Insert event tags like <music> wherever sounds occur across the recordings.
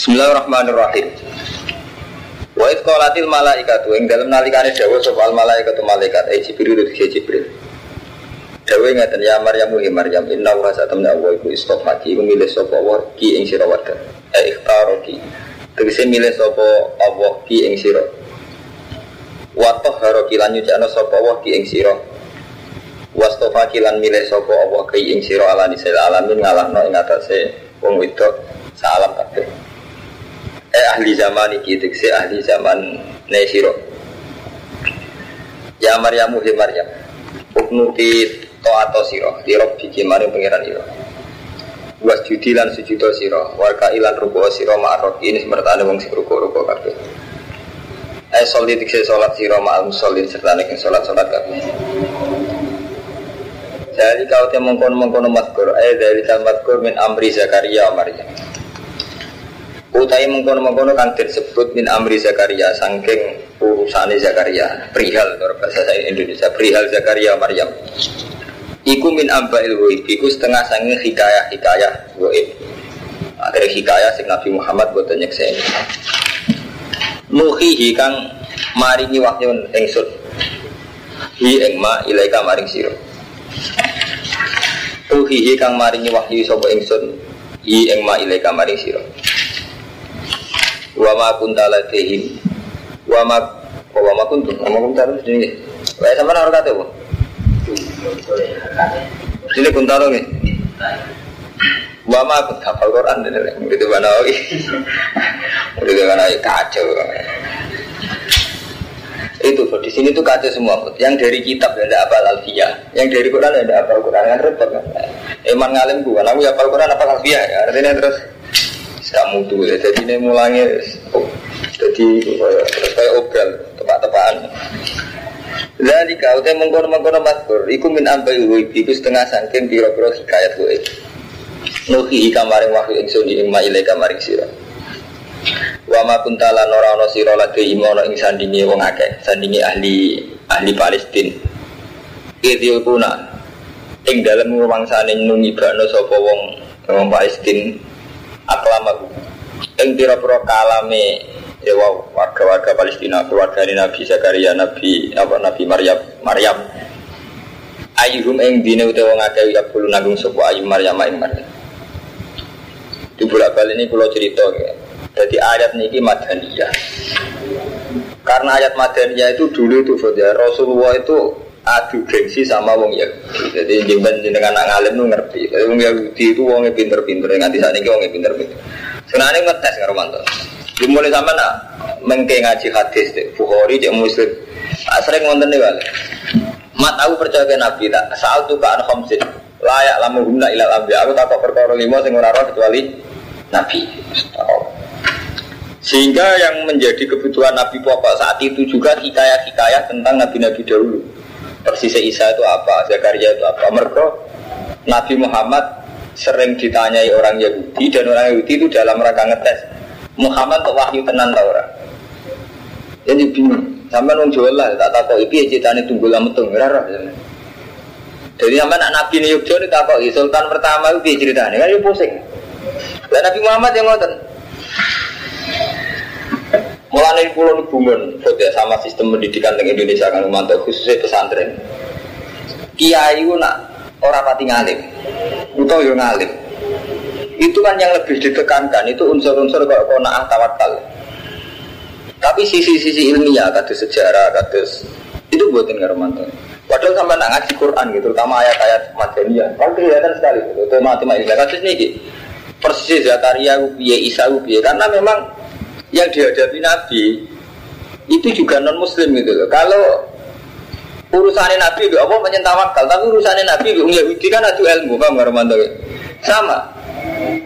Bismillahirrahmanirrahim. Wa id qalatil malaikatu ing dalem nalikane dawuh sapa al malaikatu malaikat ai Jibril itu Jibril. Dawuh ngaten ya Maryam wa Maryam inna wa satamna wa iku istofaki milih sapa wa ki ing sira wadah. Eh ikhtaroki. Tegese milih sapa Allah ki ing sira. Wa tahharoki lan nyucana sapa wa ki ing sira. Wastofaki lan milih sapa Allah ki ing sira ala nisal alamin ngalahno ing atase wong wedok salam kabeh. Eh ahli zaman iki tegese ahli zaman ne sira. Ya Maryamu he Maryam. Uknuti to atau siro di rob biki maring pangeran iro was judi lan sujudo siro warga ilan ruko siro ma'arok ini semertane wong sing ruko ruko kabeh Eh sholat dikse sholat siro ma'al musolin serta nekin sholat sholat kabeh Jadi kau teh mengkono mengkono matkur, eh dari kal matkur min amri Zakaria Maryam. Utai mengkono mengkono kan disebut min amri Zakaria, sangking urusane Zakaria, perihal bahasa saya Indonesia, perihal Zakaria Maryam. Iku min amba ilwoib, iku setengah sanging hikayah hikayah woib. Akhirnya hikayah sing Nabi Muhammad buat nyekseni. Nuhihi kang maringi wahyu engsun. Hi engma ilaika maring siro. Nuhihi kang maringi wahyu sapa engsun. Hi engma ilaika maring siro. Wa ma kunta latihim. Wa ma wa ma kuntum. Wa ma kunta latihim. Wae sampean ora kate, Bu. Sini kuntaro nih. Wama aku hafal Quran dan murid mana lagi? Murid mana kacau. Itu di sini tuh kacau semua. Yang dari kitab ya ada apa alfiyah, yang dari Quran ada apa Quran yang repot kan. Eman ngalim gua, aku ya Quran apa alfiyah ya. Artinya terus kamu tuh ya. Jadi ini mulanya jadi terus kayak obral tepat-tepatan. Jadi kau teh mengkono mengkono matur, iku min ambai uwi, iku setengah sangking biro-biro hikayat gue. Nuhi kamaring wahyu ingsun ing maile kamaring sira. Wa ma kuntala nora ono sira lagi imono ing sandingi wong akeh, sandingi ahli ahli Palestina. Idil kuna ing dalem rumangsane nungibano sapa wong wong Palestina aklamahu. Ing pira-pira kalame ya warga-warga Palestina keluarga Nabi Zakaria Nabi apa Nabi Maryam Maryam ayuhum ing dine utawa wong akeh ya kulo nanggung sapa ayu Maryam ing Maryam di bolak balik ini pulau cerita ya. jadi ayat niki madaniyah karena ayat madaniyah itu dulu itu ya Rasulullah itu adu gengsi sama wong Yahudi jadi jemben dengan anak ngalim tuh ngerti. Wong Yahudi itu wongnya pinter-pinter. Nganti saat ini wongnya pinter-pinter. Sebenarnya ngetes nggak Romanto dimulai sama nak mengke ngaji hadis deh Bukhari cek Muslim. Sering ngonten nih balik mat aku percaya ke Nabi tak saat tuh kan khamsin. Layak lamu guna ilal ambi aku tak perkara lima sing ora kecuali Nabi. Sehingga yang menjadi kebutuhan Nabi pokok saat itu juga hikayah-hikayah tentang Nabi-Nabi dahulu persis Isa itu apa? Zakaria itu apa? Mereka Nabi Muhammad sering ditanyai orang Yahudi dan orang Yahudi itu dalam rangka ngetes Muhammad kok wahyu tenan ta ora? Jadi bingung. Sampai nung jual lah tak tahu iki ceritanya tunggu lama tuh ora jadi sampai anak Nabi ini Yogyo ini tak Sultan pertama itu ceritanya kan pusing. Dan Nabi Muhammad yang ngotot Mulai pulau hubungan ya sama sistem pendidikan di Indonesia kan mantap khususnya pesantren. Kiai itu nak orang pati ngalim, atau yang ngalim. Itu kan yang lebih ditekankan itu unsur-unsur kok kona'ah tawakal. Tapi sisi-sisi ilmiah, kata sejarah, kata itu buatin Romanto. Padahal sama nak ngaji Quran gitu, terutama ayat-ayat madaniyah. Kalau kelihatan sekali, itu matematika. Kasus ini persis Zakaria, Isa, Ubiye. Karena memang yang dihadapi Nabi itu juga non Muslim gitu loh. Kalau urusannya Nabi itu apa menyentawakal, tapi urusannya Nabi itu Yahudi kan ada ilmu, paham Romanto? Sama.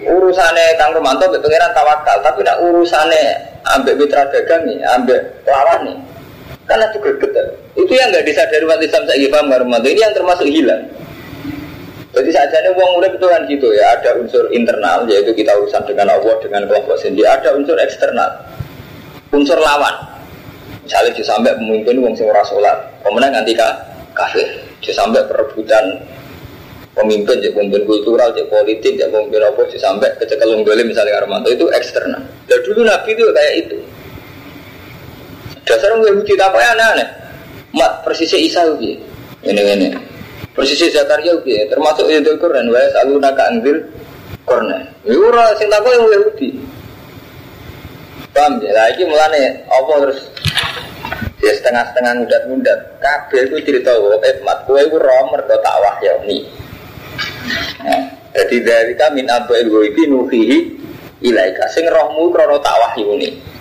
Urusannya Kang Romanto be pangeran tawakal, tapi nak urusannya ambek mitra dagang nih, ambek lawan nih, kan itu greget. Itu yang nggak disadari umat Islam saya paham Romanto? Ini yang termasuk hilang. Jadi saja ini uang urip itu kan gitu ya, ada unsur internal yaitu kita urusan dengan Allah dengan kelompok sendiri, ada unsur eksternal, unsur lawan. Misalnya dia sampai pemimpin uang sing ora salat, pemenang nanti kah kafir. Sampai perebutan pemimpin, jadi pemimpin kultural, jadi politik, jadi pemimpin apa, sampai kecekelung misalnya Armanto itu eksternal. dulu Nabi itu kayak itu. Dasar orang Yahudi apa ya aneh-aneh. Mak persisnya Isa itu Ini ini. Persisnya Zakaria itu Termasuk itu Quran. Wa selalu naga anggil Quran. Orang sing takut yang Yahudi. Paham ya? Lagi mulane apa terus ya setengah-setengah mudat-mudat. Kabel itu cerita eh mat kue itu romer do tak wahyani. Nah, jadi dari kami abu ilmu nuhihi ilaika. Sing rohmu krono tak wahyuni.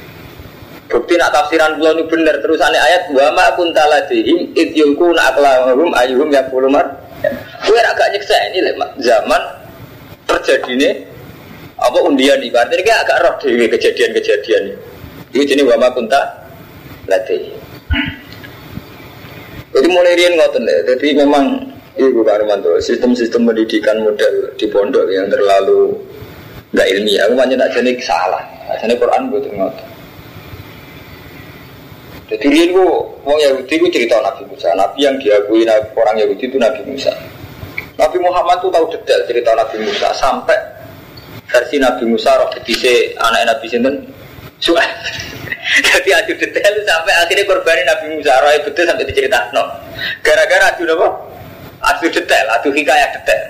Bukti nak tafsiran kula ini bener terusannya ayat wa ma kunta ladihim id yulkuna aqlamahum ayyuhum yaqulu mar. Kowe ra gak nyeksa ini zaman terjadi ini apa undian berarti ini agak roh dewi kejadian-kejadian ini. Ini jenis wa ma kunta ladihim. Jadi mulai rian ngoten deh. Jadi memang Ibu Karmanto, sistem-sistem pendidikan model di pondok yang terlalu nggak ilmiah, aku banyak tak jadi salah. Jadi Quran butuh ngotot. Jadi dia itu orang Yahudi itu cerita Nabi Musa. Nabi yang diakui orang Yahudi itu Nabi Musa. Nabi Muhammad itu tahu detail cerita Nabi Musa sampai versi Nabi Musa roh betise anak Nabi Sinten Su'ad. <laughs> Jadi adu detail sampai akhirnya korbanin Nabi Musa roh betul sampai diceritakan. No. Gara-gara adu apa? Adu detail, adu hikayat detail.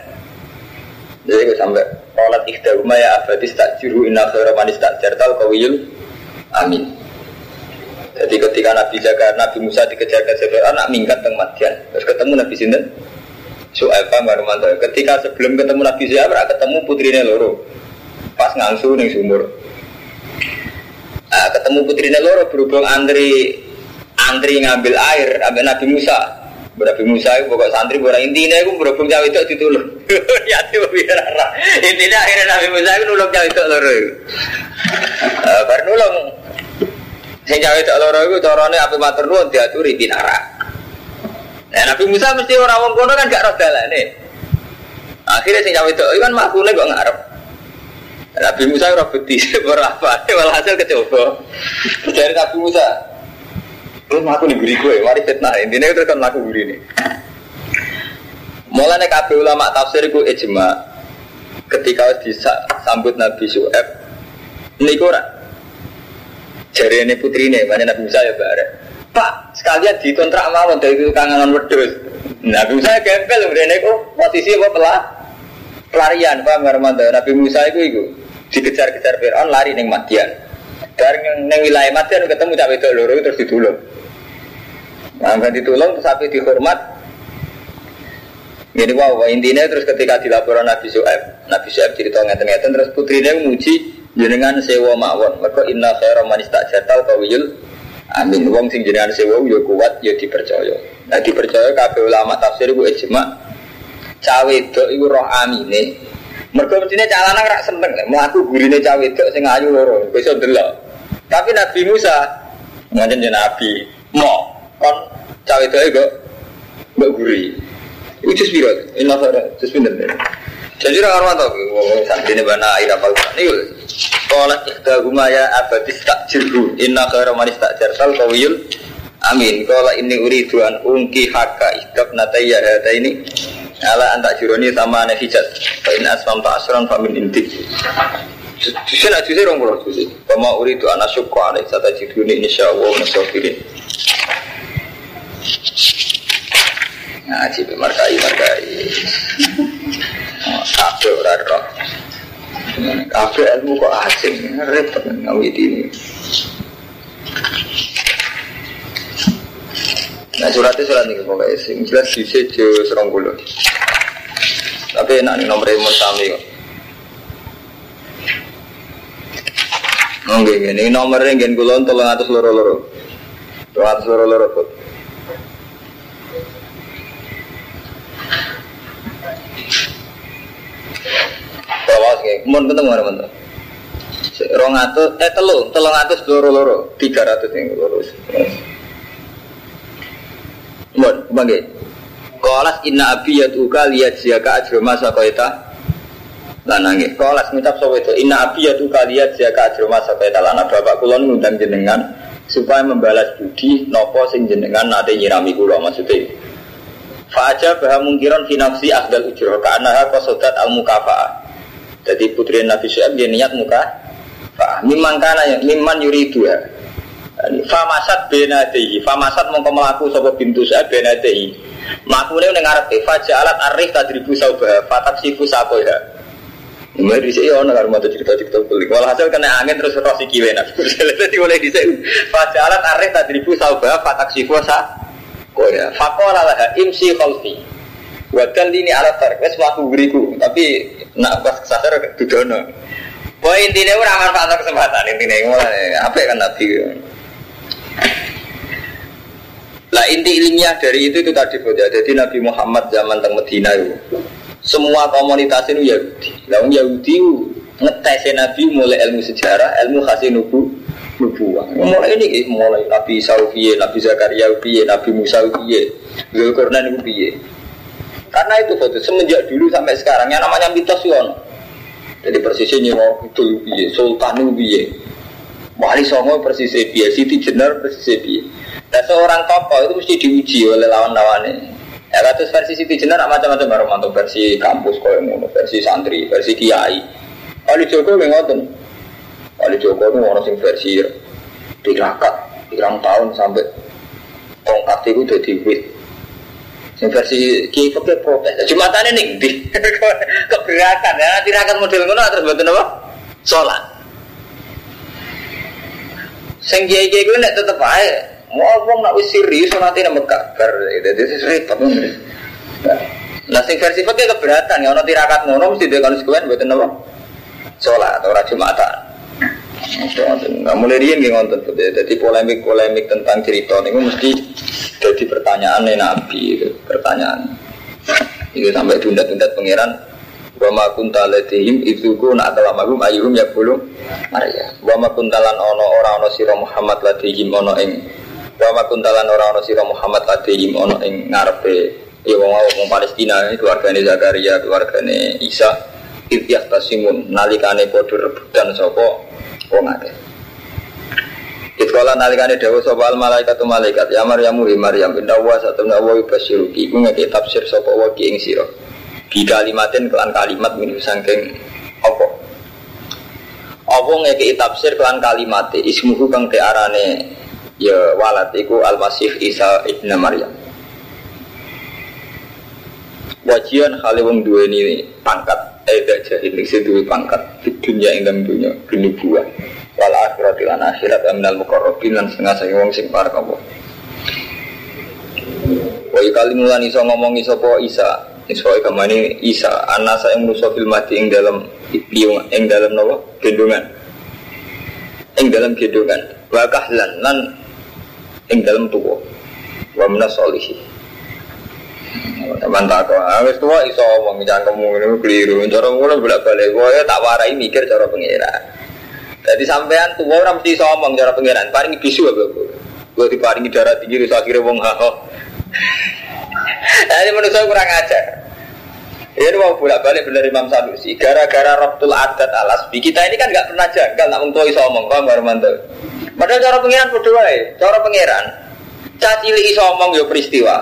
Jadi sampai Qalat ikhdahuma ya abadis tak juru inna khaira manis tak jartal kawiyul Amin. Jadi ketika Nabi Jaga, Nabi Musa dikejar-kejar Fir'aun, nak minggat teng Madian. Terus ketemu Nabi Sinten. Su'aibah Marmanto. Ketika sebelum ketemu Nabi Su'aibah, ketemu putrinya loro. Pas ngangsu ning sumur. Nah, ketemu putrinya loro berhubung antri antri ngambil air ambil Nabi Musa. Nabi Musa itu pokok santri bola intinya itu berhubung cawe itu ditulung. <laughs> ya itu biar Intinya akhirnya Nabi Musa itu nulung cawe itu loro. Uh, <laughs> baru nulung Sing cawe tak loro iku carane ape matur nuwun diaturi pinara. Nah, Nabi Musa mesti ora wong kono kan gak roh dalane. Akhirnya sing cawe tak kan makune kok ngarep. Nabi Musa ora beti <laughs> ora apa, hasil kecoba. Dari Nabi Musa. Terus aku nih guri gue, mari fitnah. Intinya itu kan laku ini. Mulanya kabeh ulama tafsir gue ijma ketika disambut Nabi Su'eb ini kurang Jari ini putri ini, mana Nabi Musa ya bareng. Pak, sekalian dikontrak mawon dari kangenan wedus. Nabi Musa gempel, kemudian itu posisi apa pelah? Pelarian, Pak Marmanda. Nabi Musa itu itu dikejar-kejar Fir'aun lari neng Madian. Dari neng wilayah Madian ketemu cawe itu loro terus ditulung. Nah, kan ditulung terus sampai dihormat. Jadi wow, intinya terus ketika dilaporan Nabi Su'aib, Nabi Su'aib cerita ngeten-ngeten terus putrinya muji jenengan sewa mawon. Mereka inna khairan man istajartal kawiyul amin. Wong sing jenengan sewa yo kuat yo dipercaya. Nah dipercaya kabeh ulama tafsir iku ijma cawe wedok iku roh amine. Mergo mestine cah lanang rak seneng. Mlaku gurine cawe wedok sing ayu loro besok delok tapi Nabi Musa ngajen Nabi mo kon cawe wedok kok mbok guri. Itu jus piro? Inna khairan jus pinten. Jadi orang orang tahu, saat ini bana air apa ini Kolat ikhda ya abadis tak jirhu Inna khaira manis tak jarsal kawiyul Amin. Kola ini uri tuan ungki haka ikhtab nataya hata ini Ala antak jironi sama ane hijat Fa'in asmam tak asran famin intik Jusir nak jusir orang pulau jusir Kama uri tuan asyukku alaih Sata jirhuni insya'Allah nasofirin Ngaji markai markai Kabeh ora roh. Kabeh ilmu kok asing, repot ngawit ini. Nah suratnya surat ini pokoknya sing jelas di sejo serong bulu. Tapi enak nih nomor imun sami kok. Oke, ini nomornya gen kulon tolong atas loro loro, Bawas nggih, mun ketemu mana mana. Rong atus, eh telu, telung atus loro loro, tiga ratus yang loro. Mun, bangke. Kolas inna abi yatuka liat siaka ajroma sakoita lanange. Kolas ngucap sopo itu inna abi yatuka liat siaka ajroma sakoita lana. Bapak kulon ngundang jenengan supaya membalas budi nopo sing jenengan nate nyirami kulo maksudnya. Fajar bahwa mungkiran finafsi akdal ujroh karena kosodat al mukafa'ah jadi putri Nabi Syuaib dia niat muka mimman kana ya mimman yuridu ya famasat benadehi famasat mongko melaku sapa bintu sa benadehi makune ning ngarepe fajalat arif tadribu saubah fatak sifu sakoya Mulai di sini orang nggak mau cerita cerita beli. Walhasil kena angin terus rosi kiwe nak. Jadi <laughs> mulai di sini fajalat arif tadribu saubah fatak sifu sa koya. Fakola lah imsi khalfi. Wadal ini alat tarik. Wes melaku beriku. Tapi nak pas kesasar dudono. Poin intinya orang manfaat kesempatan intinya mulai apa kan nabi. Lah inti ilmiah dari itu itu tadi ya. Jadi Nabi Muhammad zaman teng Medina itu semua komunitas itu Yahudi. Lah Yahudi ngetes Nabi mulai ilmu sejarah, ilmu khasi nubu nubuah. Mulai ini mulai Nabi Saufiye, Nabi Zakaria Nabi Musa Zulkarnain piye. Karena itu foto semenjak dulu sampai sekarang yang namanya mitos yono. Jadi persisnya mau itu piye, Sultan piye. Wali Songo persis piye, Siti Jenar persis piye. Nah seorang tokoh itu mesti diuji oleh lawan-lawannya. Ya kasus versi Siti Jenar macam-macam baru mantuk versi kampus kau yang versi santri, versi kiai. Kali Joko yang ngotot. Kali Joko itu orang sing versi tirakat, tirang tahun sampai tongkat itu jadi wit. Versi kiai fakir protes. Jumatane nih di <laughs> keberakan ya, tirakat model ngono terus buat apa? Sholat. Sing kiai-kiai gue nek tetep aja Mau wong nak wis serius nama kabar, itu repot. Nah, sing versi pakai keberatan ya, orang tirakat ngono mesti dia konsekuen buat apa? Sholat atau rajin Nggak mulai dia nggak ngonten Jadi polemik-polemik tentang cerita ini mesti jadi pertanyaan Nabi itu pertanyaan. Itu sampai tunda-tunda pangeran wa ma kunta ladihim itu ku nak magum ayuhum ya belum Maria wa kuntalan ono ora ono sira Muhammad ladihim ono ing Wa kuntalan orang orang sira Muhammad ladihim ono ing ngarepe ya wong wong Palestina keluargane Zakaria keluargane Isa Ityah tasimun nalikane padha rebutan sapa wong akeh. Itkola nalikane dawa sapa al malaikat malaikat ya Maryam hi Maryam inna wa satuna wa yubasyiruki. Iku ngeke tafsir sapa wa ki ing sira? Bi kalimatin kelan kalimat min sangking apa? Apa ngeke tafsir kelan kalimat ismuhu kang te arane ya walad iku al-masih Isa ibn Maryam. Wajian kali wong ini pangkat eh gak jahil nek duwe pangkat di dunia ing dalam dunia buah wal akhirat lan akhirat aminal muqarrabin lan setengah saya wong sing parek apa? Wa kali mulan iso ngomongi sapa Isa. Iso ke mana Isa anak saya menuso fil mati ing dalam biung ing dalam nawa gendongan. Ing dalam gendongan. Wa kahlan lan ing dalam tuwa. Wa minas teman tak kok. Wis tuwa iso omong cangkemmu ngene keliru. Cara ngono bolak-balik. Kowe tak warai mikir cara pengira jadi sampean tuwa ora mesti iso omong cara pengiran. Paringi bisu apa gue diparingi darah tinggi terus akhirnya wong haho jadi manusia kurang ajar. Ini mau bolak balik benar Imam Sanusi. Gara-gara Rabtul Adat alas kita ini kan nggak pernah janggal nak tua iso omong paham Armando? Padahal cara pengiran berdua ya, cara pengiran. Cacili iso omong yo ya peristiwa.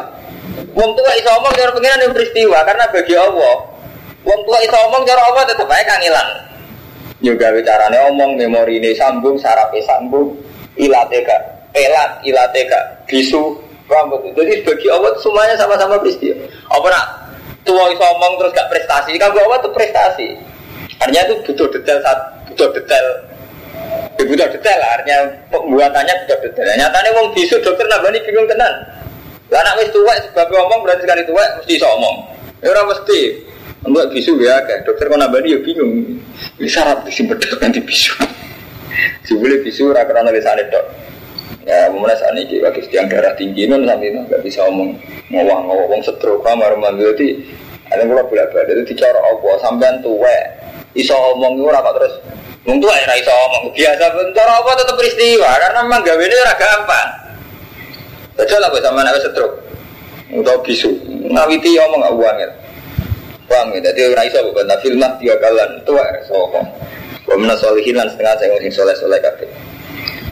Wong tua iso omong cara pengiran yo ya peristiwa karena bagi Allah. Wong tua iso omong cara Allah tetap baik kangilan. Yo gawe carane omong memori ini sambung, sarape sambung, ilate pelat, ilate gak bisu, rambut. Jadi bagi Allah semuanya sama-sama peristiwa. Apa nak tua iso omong terus gak prestasi, kan Allah itu prestasi. Artinya itu butuh detail butuh detail Ya butuh detail artinya pembuatannya butuh detail. Nyatanya wong bisu dokter nabani bingung tenan. Lah anak wis tuwek sebab ngomong berarti sekali tuwek mesti iso omong. Ya ora mesti. Enggak bisu ya kan. Dokter kok nabani ya bingung. Ini syarat bedok nanti bisu. <laughs> Boleh bisu ora karena lisane tok. Ya, mulai saat ini waktu yang darah tinggi non sampai nggak bisa omong ngowang ngowong stroke kamar mandi jadi ada pula bolak balik itu dicara apa sampean tuwek iso omong ora kok terus Mungkin tuh era iso ngomong biasa bentar apa tetap peristiwa karena memang gawe ini ora gampang. Betul lah sama nabi setruk. Untuk bisu ngawiti ngomong gak uang ya. Uang ya. Jadi ora iso bukan film tiga kalan itu era iso ngomong. Wa solihin lan setengah saya ngomong soleh soleh kabeh.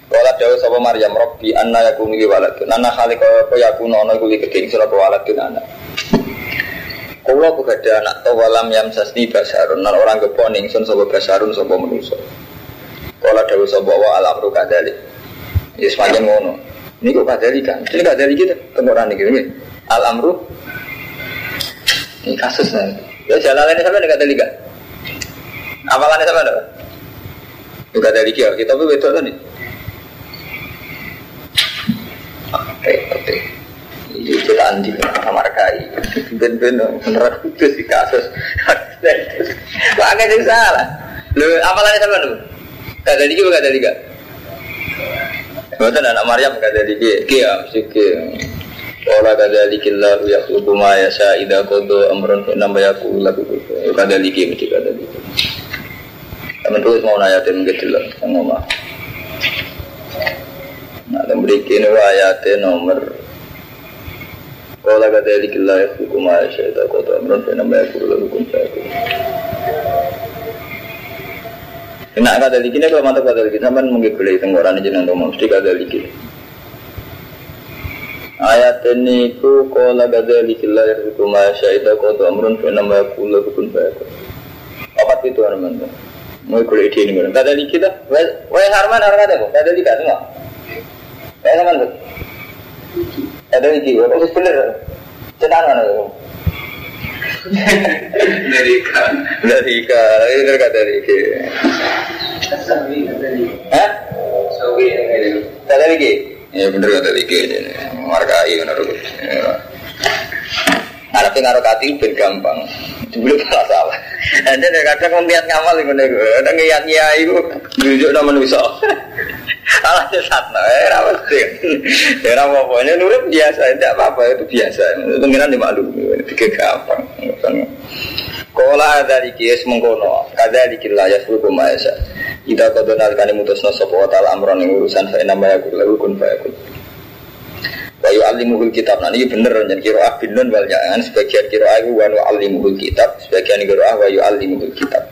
Wala dawa sapa Maryam Rabbi anna yakunu li waladun. Anna khaliqa apa yakunu ana li keding sira waladun anak. Kulo begada anak tawalam yang sasni basarun Nan orang keponing sun sobo basarun sobo menuso Kalau ada usaha bawa alam ruh kadali. Ya semakin ngono. Ini kok kadali kan? Ini kadali kita tenggorani gitu nih. Al amru ini kasus nanti. Ya jalan ini sampai dekat kan? Apalannya sampai ada? Juga dari kia, kita pun betul tadi. Oke, oke. Ini cerita anjing sama rekai. Ben-ben beneran itu sih kasus. <laughs> Wah, nggak jadi salah. Lu apalannya sama lu? Gak dari kia, gak kia. Betul anak Maryam gak dari kia, kia mesti kia. Ola kadzalika ya yakhluqu ma yasha idza qada amran fa inna yaqulu lahu kun kadzalika mesti kadzalika. Teman tuh mau nayatin gitu loh, ngomong. Nah, dan berikin ayatnya nomor Kala kadzalika la yakhluqu ma yasha idza qada amran fa inna yaqulu lahu kun fayakun. Kena kata dikini kalau mantap kata dikini sampai mungkin boleh tenggoran jeneng mesti kata dikini. Ayat ini ku kola gada likillah ya itu masya itu kau tuh amrun fina ma kula kukun fayakun. Apa itu teman Mau kuliah ide ini mana? Gada likit dah. Wah harman harman ada kok. Gada likit semua. Kayak sama tuh. Likit. Apa sih bener? Cetan mana tuh? Dari ikan. Dari ikan. Ini dari kata likit. Hah? Gada likit. Ya bener kata Liki ini, markai bener. Yang ngaruh kati ben gampang, dulu malah salah. Anda kadang ngeliat ngamal itu, ada ngeliat nyai itu, tunjuk nama nusa. Salah sesat, eh rapat sih. Ya pokoknya nurut biasa, tidak apa-apa itu biasa. Pengiran dimaklumi, itu gampang. Kola dari kies mengkono, kada dikila ya suku maesa. Ida kau donal kani mutus no sopo tal amron yang urusan saya nama ya lalu kun fayakun. Wayu alimuhul kitab nanti bener dan kiro ah bin wal jangan sebagian kiro ah wanu alimuhul kitab sebagian kiro ah wayu alimuhul kitab.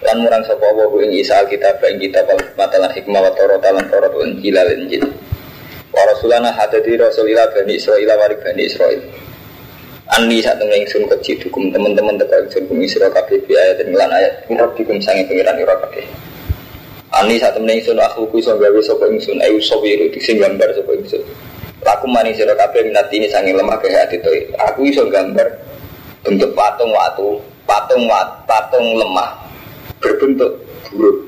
Lan murang sopo wahu ing isa kitab ing kitab al matalan hikmah wa torot lan torot wa injil al injil. Wa rasulana hadati rasulillah bani Israel warik bani Israel. Ani saat temen ingsun kecil dukum teman-teman teka ingsun kum isra kabeh bi ayat lan ayat mirab dikum sange pengiran ira kabeh. Ani saat temen ingsun aku ku iso gawe sapa ingsun ayu sawiru sing gambar sapa ingsun. Laku mani sira kabeh minati ini sange lemah ke hati to. Aku iso gambar bentuk patung watu, patung wat, patung lemah berbentuk buruk.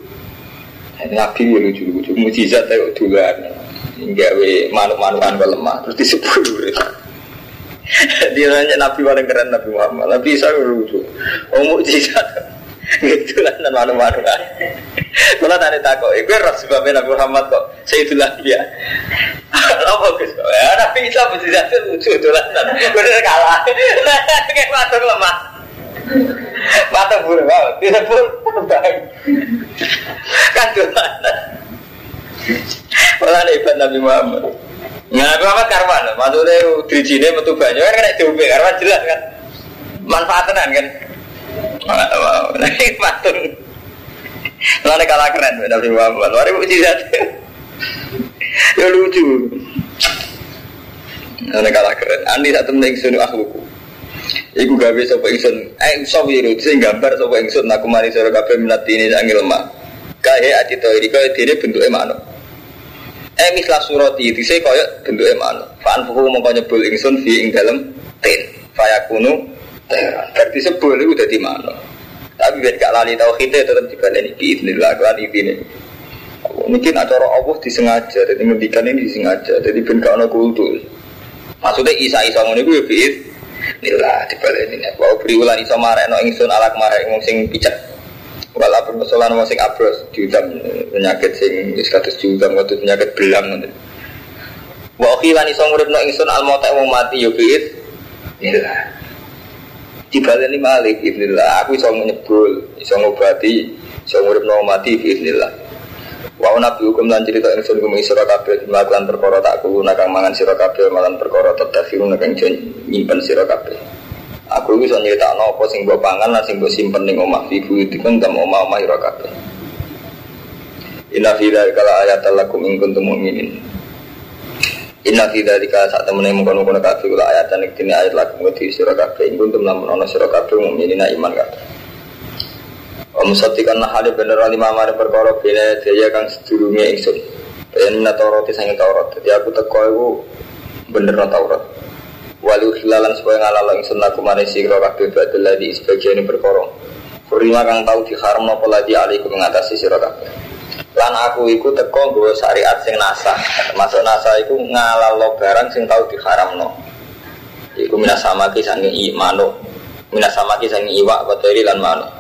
Nabi ya lucu-lucu, mujizat ayo dulan. Gawe manuk-manukan lemah terus disebut <laughs> dia nanya Nabi paling keren Nabi Muhammad. Nabi Isa lucu. Oh mukjizat. Lah dan malu-malu kan. Kalau tadi takut, itu roh sebabnya Nabi Muhammad kok. Sayyidul Anbiya. Apa Gus? Ya Nabi Isa mukjizat itu lucu lah. Bener kalah. Kayak patung lemah. Patung buruk banget. Tidak pun. Kan dolanan. Malah hebat Nabi Muhammad. Nah, Nabi Muhammad karwan, maksudnya dirijine metu banyak kan kena diombe karwan jelas kan. Manfaatnya kan. Mana tahu, nanti. Lalu kalah keren Nabi Muhammad, mari mujizat. <laughs> Ya lucu. Lalu kalah keren. Andi satu meneng sunu akhluku. Iku gawe sapa ingsun, eh sawiru sing gambar sapa ingsun aku mari sira kabeh minat ini angel lemah. Kae adito iki kaya dene bentuke manuk. Eh mislah surati saya kaya bentuk eman. Faan fuhu mau nyebul ingsun fi ing dalam tin. Fayakunu. Berarti sebul itu udah di mana. Tapi biar gak lali tau kita tetap dibaleni biiznillah kelan ini. Mungkin acara Allah disengaja, jadi ngendikan ini disengaja, jadi ben gak ono kultur. Maksudnya isa isa ngono iku ya biid. Nila dibaleni. Wa beri ulan iso marekno ingsun alak marek wong sing picek walaupun persoalan wong sing abros diutam penyakit sing wis kados diutam kados penyakit belang ngono. Wa khilan iso nguripno ingsun al mauta mati yo biit. Inilah. Dibaleni malik ibnillah aku iso nyebul, iso ngobati, iso nguripno mati ibnillah. Wa nabi hukum lan cerita ingsun kum sira kabeh melakukan perkara tak kulo nakang mangan sira kabeh malan perkara tadakhirun nakang nyimpen sira kabeh. Aku bisa nyerita apa sing mbok pangan lan sing mbok simpen ning omah fi buyutikum dan omah omah ira kabeh. Inna fi dzalika la ayatan lakum in kuntum. Inna fi dzalika sak temene mungkon-mungkon kabeh kula ayatan iki dene ayat lakum wedi sira kabeh in kuntum lamun ana sira kabeh mukminina iman kabeh. Pemusatikan nah hal bener lima mari perkara bina daya kang sedurunge ingsun. Ben Taurat sange Taurat. Jadi aku teko iku bener Taurat. Walu hilalan supaya ngalalo ingsun laku mari sira kabeh badal di sebagian perkara. Kurima kang tau diharam napa lagi alaiku mengatasi sira kabeh. Lan aku iku teko nggawa syariat sing nasah. Termasuk nasah iku ngalalo barang sing tau diharamno. Iku minasama ki sange imano. Minasama ki sange iwak bateri lan manuk.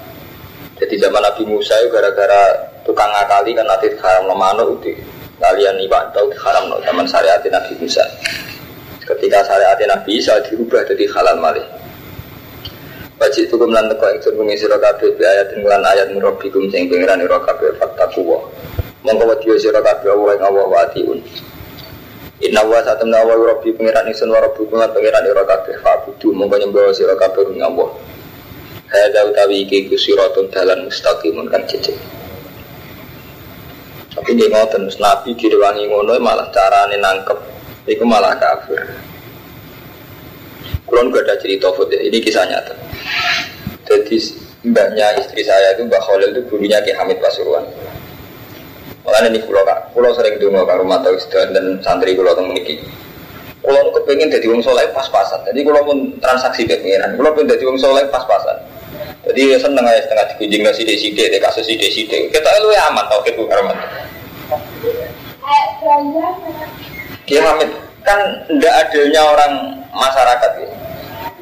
Jadi zaman Nabi Musa itu gara-gara tukang ngakali kan nanti haram no mano itu kalian iba tahu haram no zaman syariat Nabi Musa. Ketika syariat Nabi Isa dirubah jadi halal malih. Wajib itu kemudian teko yang suruh mengisi rokabe bi ayat lan ayat murabikum sing pengiran rokabe fakta kuwa. Mongko wadiyo sira kabeh Allah ing Allah wa atiun. Inna wa satamna wa rabbi pengiran ingsun wa rabbukum lan pengiran ira kabeh fa'budu mongko nyembah sira kabeh ing Allah. Hada utawi iki ku siratun dalan mustaqimun kan cecek. Tapi dia ngoten Nabi direwangi ngono malah carane nangkep iku malah kafir. Kulon gak ada cerita foto ini kisah nyata. Jadi mbaknya istri saya itu Mbak Khalil itu gurunya Ki Hamid Pasuruan. Makanya ini pulau kak, pulau sering dulu kak rumah tahu dan santri pulau temen. Pulau kepengen jadi wong soleh pas-pasan. Jadi pulau pun transaksi kepengenan. Pulau pun jadi wong soleh pas-pasan. Jadi ya seneng aja setengah dikunjung nasi desi deh, kasus si desi deh. Kita lu ya aman tau gitu karman. Kiai Hamid kan tidak adilnya orang masyarakat ya.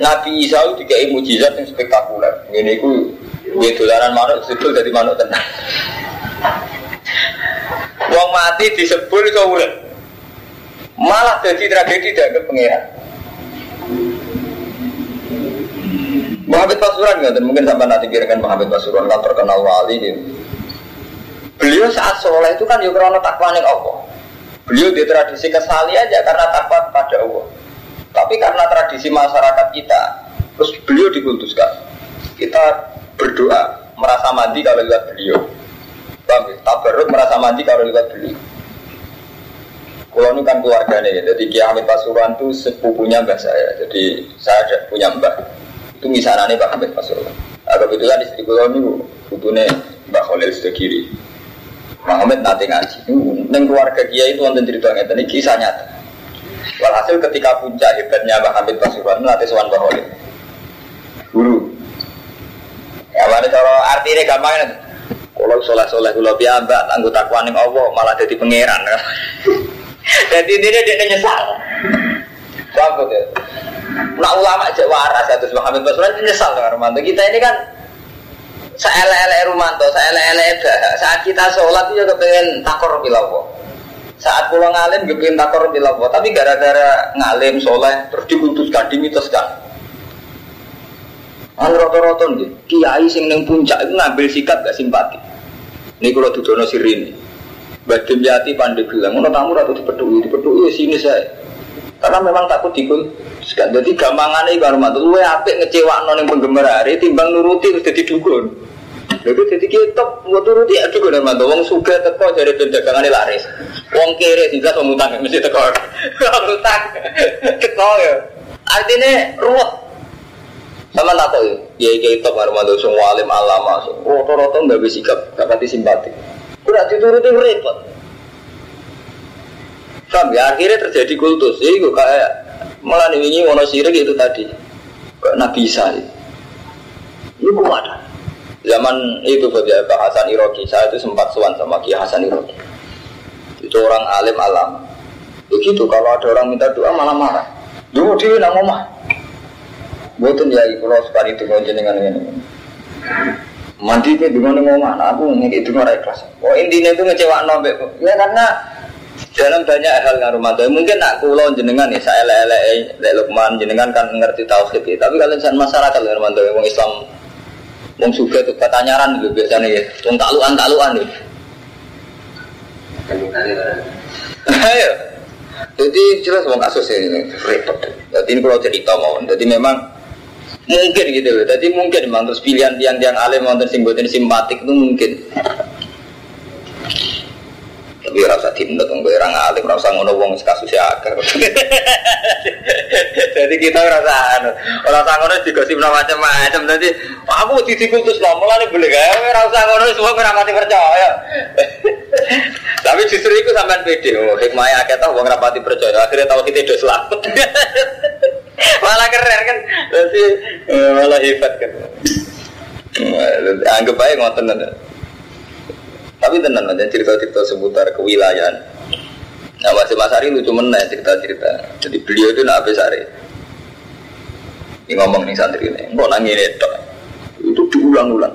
Nabi Isa itu tiga mujizat yang spektakuler. Ini ku gue dolaran manuk sebel dari manuk tenang. Wong mati disebul itu Malah jadi tragedi dari pengiran. Muhammad Pasuruan nggak mungkin sampai nanti kirakan Muhammad Pasuruan kan terkenal wali gitu. Beliau saat soleh itu kan juga karena takwa nih Allah. Beliau di tradisi kesali aja karena takwa kepada Allah. Tapi karena tradisi masyarakat kita, terus beliau dikultuskan. Kita berdoa merasa mandi kalau lihat beliau. Bang, tabaruk merasa mandi kalau lihat beliau. Ini kan keluarganya ya, jadi Kiai Hamid Pasuruan itu sepupunya mbah saya. Jadi saya ada punya mbah itu misalnya Pak Hamid Pasuruan. Nah, kebetulan istri kulo ini butuhnya Mbak Khalil sudah kiri. Muhammad nanti ngaji. Neng keluarga dia itu wonten cerita ini kisah nyata. Walhasil ketika puncak hebatnya Mbak Hamid Pasuruan nanti sowan Khalil. Guru. Ya mana cara artinya gampang kan? Kalau soleh soleh kulo mbak anggota kuaning Allah malah jadi pangeran. <laughs> Jadi ini dia nyesal. Sangkut ya. Nah ulama aja waras ya terus Muhammad Baswedan nyesal dengan Romanto. Kita ini kan seele-ele Romanto, seele-ele Saat kita sholat itu juga pengen takor bilawo. Saat pulang ngalim juga pengen takor bilawo. Tapi gara-gara ngalim soleh terus diputuskan, dimitoskan. An roto-roto nih, kiai sing neng puncak itu ngambil sikap gak simpati. Ini kalau tujuan sirin, Badim Yati pandai bilang, mau tamu ratu dipedui, dipedui sini saya. Karena memang takut dikul. Jadi gampangannya rumah tuh, lu apik ngecewa non yang penggemar hari, timbang nuruti terus jadi dukun. Lalu jadi kita mau turuti ya dukun rumah tuh, wong suka teko dari dagangan laris. Wong kiri juga mau mutang mesti teko, teko ya. Artinya ruwet. Sama tak tahu ya, ya kita rumah tuh semua alim alama, roto-roto nggak bisa sikap, nggak pati simpati. Udah dituruti repot. Paham ya? Akhirnya terjadi kultus. Jadi gue kayak malah ini wono sirik itu tadi. Nabi Isa itu. Kok ada. Zaman itu saja Pak Hasan Iroki, saya itu sempat suan sama Ki Hasan Iroki. Itu orang alim alam. Begitu kalau ada orang minta doa malah marah. Dulu dia nak ngomah. Buatun ya ibu lo sekali itu jenengan ini. Mandi itu dengan ngomah, nah, aku ngekik itu nggak ikhlas. Oh intinya itu ngecewa nombek. Ya karena dalam banyak hal yang rumah mungkin nak kulo jenengan nih saya lele lele lukman jenengan kan ngerti tauhid ya. tapi kalau misalnya masyarakat yang rumah yang Islam wong suka tuh pertanyaan gitu biasanya ya. Wong takluan takluan nih ayo jadi jelas wong kasus ini repot. Jadi ini kalau cerita mau. Jadi memang mungkin gitu. Loh jadi mungkin memang terus pilihan tiang-tiang alim mau tersinggung simpatik itu mungkin Tapi rasa dinut gue orang alim, rasa ngono wong kasus akeh. <laughs> Jadi kita rasa anu, rasa ngono digosip macam-macam. Jadi aku di dikutus lo, mulane boleh gak rasa ngono semua ora mati percaya. <laughs> Tapi justru itu sampean pede, oh, hikmahnya akeh tau wong rapati percaya. Akhirnya tahu kita udah selamat. <laughs> malah keren kan, jadi eh, malah hebat kan. Anggap aja ngoten tapi tenang aja cerita-cerita seputar kewilayahan. Nah Mas Ari lucu mana cerita-cerita. Jadi beliau itu nak apa Ari. Ini ngomong nih santri ini, kok nangis itu, itu diulang-ulang.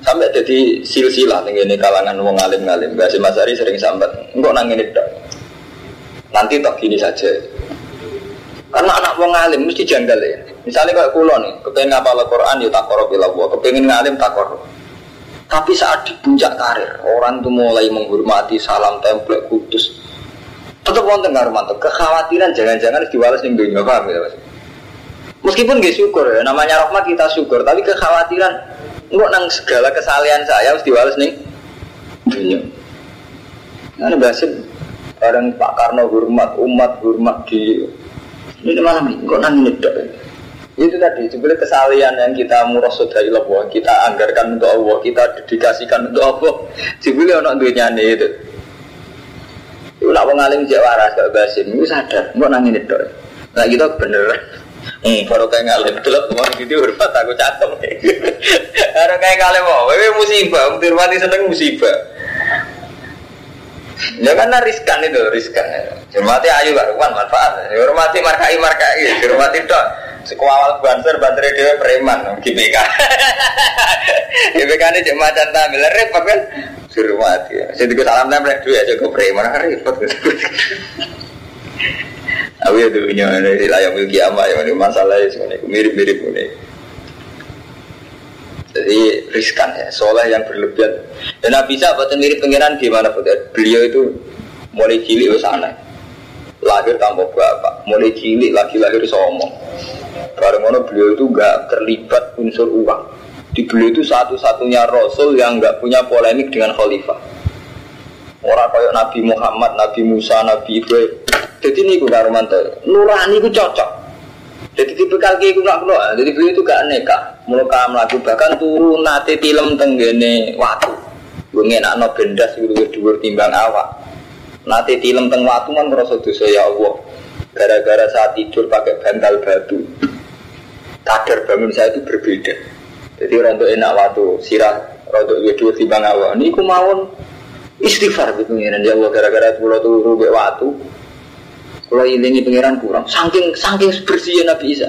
Sampai jadi silsilah nih ini kalangan wong alim alim. Gak Mas Ari sering sambat, kok nangis itu. Nanti tak gini saja. Karena anak wong alim mesti janggal ya. Misalnya kayak kulo nih, kepengen ngapal Al-Quran ya tak korup bila kepengen ngalim tak korup. Tapi saat di puncak karir, orang itu mulai menghormati salam template kudus. Tetap wonten mantap. Kekhawatiran jangan-jangan diwales ning dunia paham ya, Mas? Meskipun gak syukur ya, namanya rahmat kita syukur, tapi kekhawatiran nggak nang segala kesalahan saya harus diwales nih dunia. Nah, bahasin bareng Pak Karno hormat, umat hormat di ini mana nih? Kok nang ini itu tadi sebenarnya kesalahan yang kita murasud dari Allah, kita anggarkan untuk Allah, kita dedikasikan untuk Allah. Sebenarnya orang duitnya itu. Itu nak mengalim jawara gak basim, itu sadar, mau nangin itu. Nah kita bener. Hmm, baru kayak ngalim delok mau gitu hormat aku catem. <laughs> Baru kayak ngalim mau, wewe musibah, mati seneng musibah. Ya karena riskan itu, riskan. Hormati ayu gak manfaat. Hormati markai markai, hormati dok. Sekuawal banser, banser dia preman, GBK. GBK <laughs> ini cek macan tampil, repot kan? Suruh mati. Saya salam nempel dua aja gue preman, repot. Aku ya dulunya ini layang milki ama ya masalahnya semuanya mirip-mirip ini. Jadi riskan ya, soleh yang berlebihan. Dan Nabi buatan mirip pengiran gimana Beliau itu mulai cilik ke sana lahir tanpa bapak, mulai cilik lagi lahir somong. Bareng mana beliau itu gak terlibat unsur uang. Di beliau itu satu-satunya rasul yang gak punya polemik dengan khalifah. Orang kayak Nabi Muhammad, Nabi Musa, Nabi Ibrahim. Jadi ini gue Romanto, nurani gue cocok. Jadi tipe kaki gue nggak keluar. Jadi beliau itu gak neka, muka melaku bahkan turun nate film tenggene waktu. Gue ngenak no bendas gue dua timbang awak. Nanti film teng waktu kan merasa dosa ya Allah. Gara-gara saat tidur pakai bantal batu kadar bangun saya itu berbeda. Jadi rontok enak waktu sirah rontok dua timbang awal. Ini aku mawon istighfar gitu ya Allah gara-gara pulau tuh rubek waktu. Kalau ini pengiran kurang, saking saking bersihnya Nabi Isa.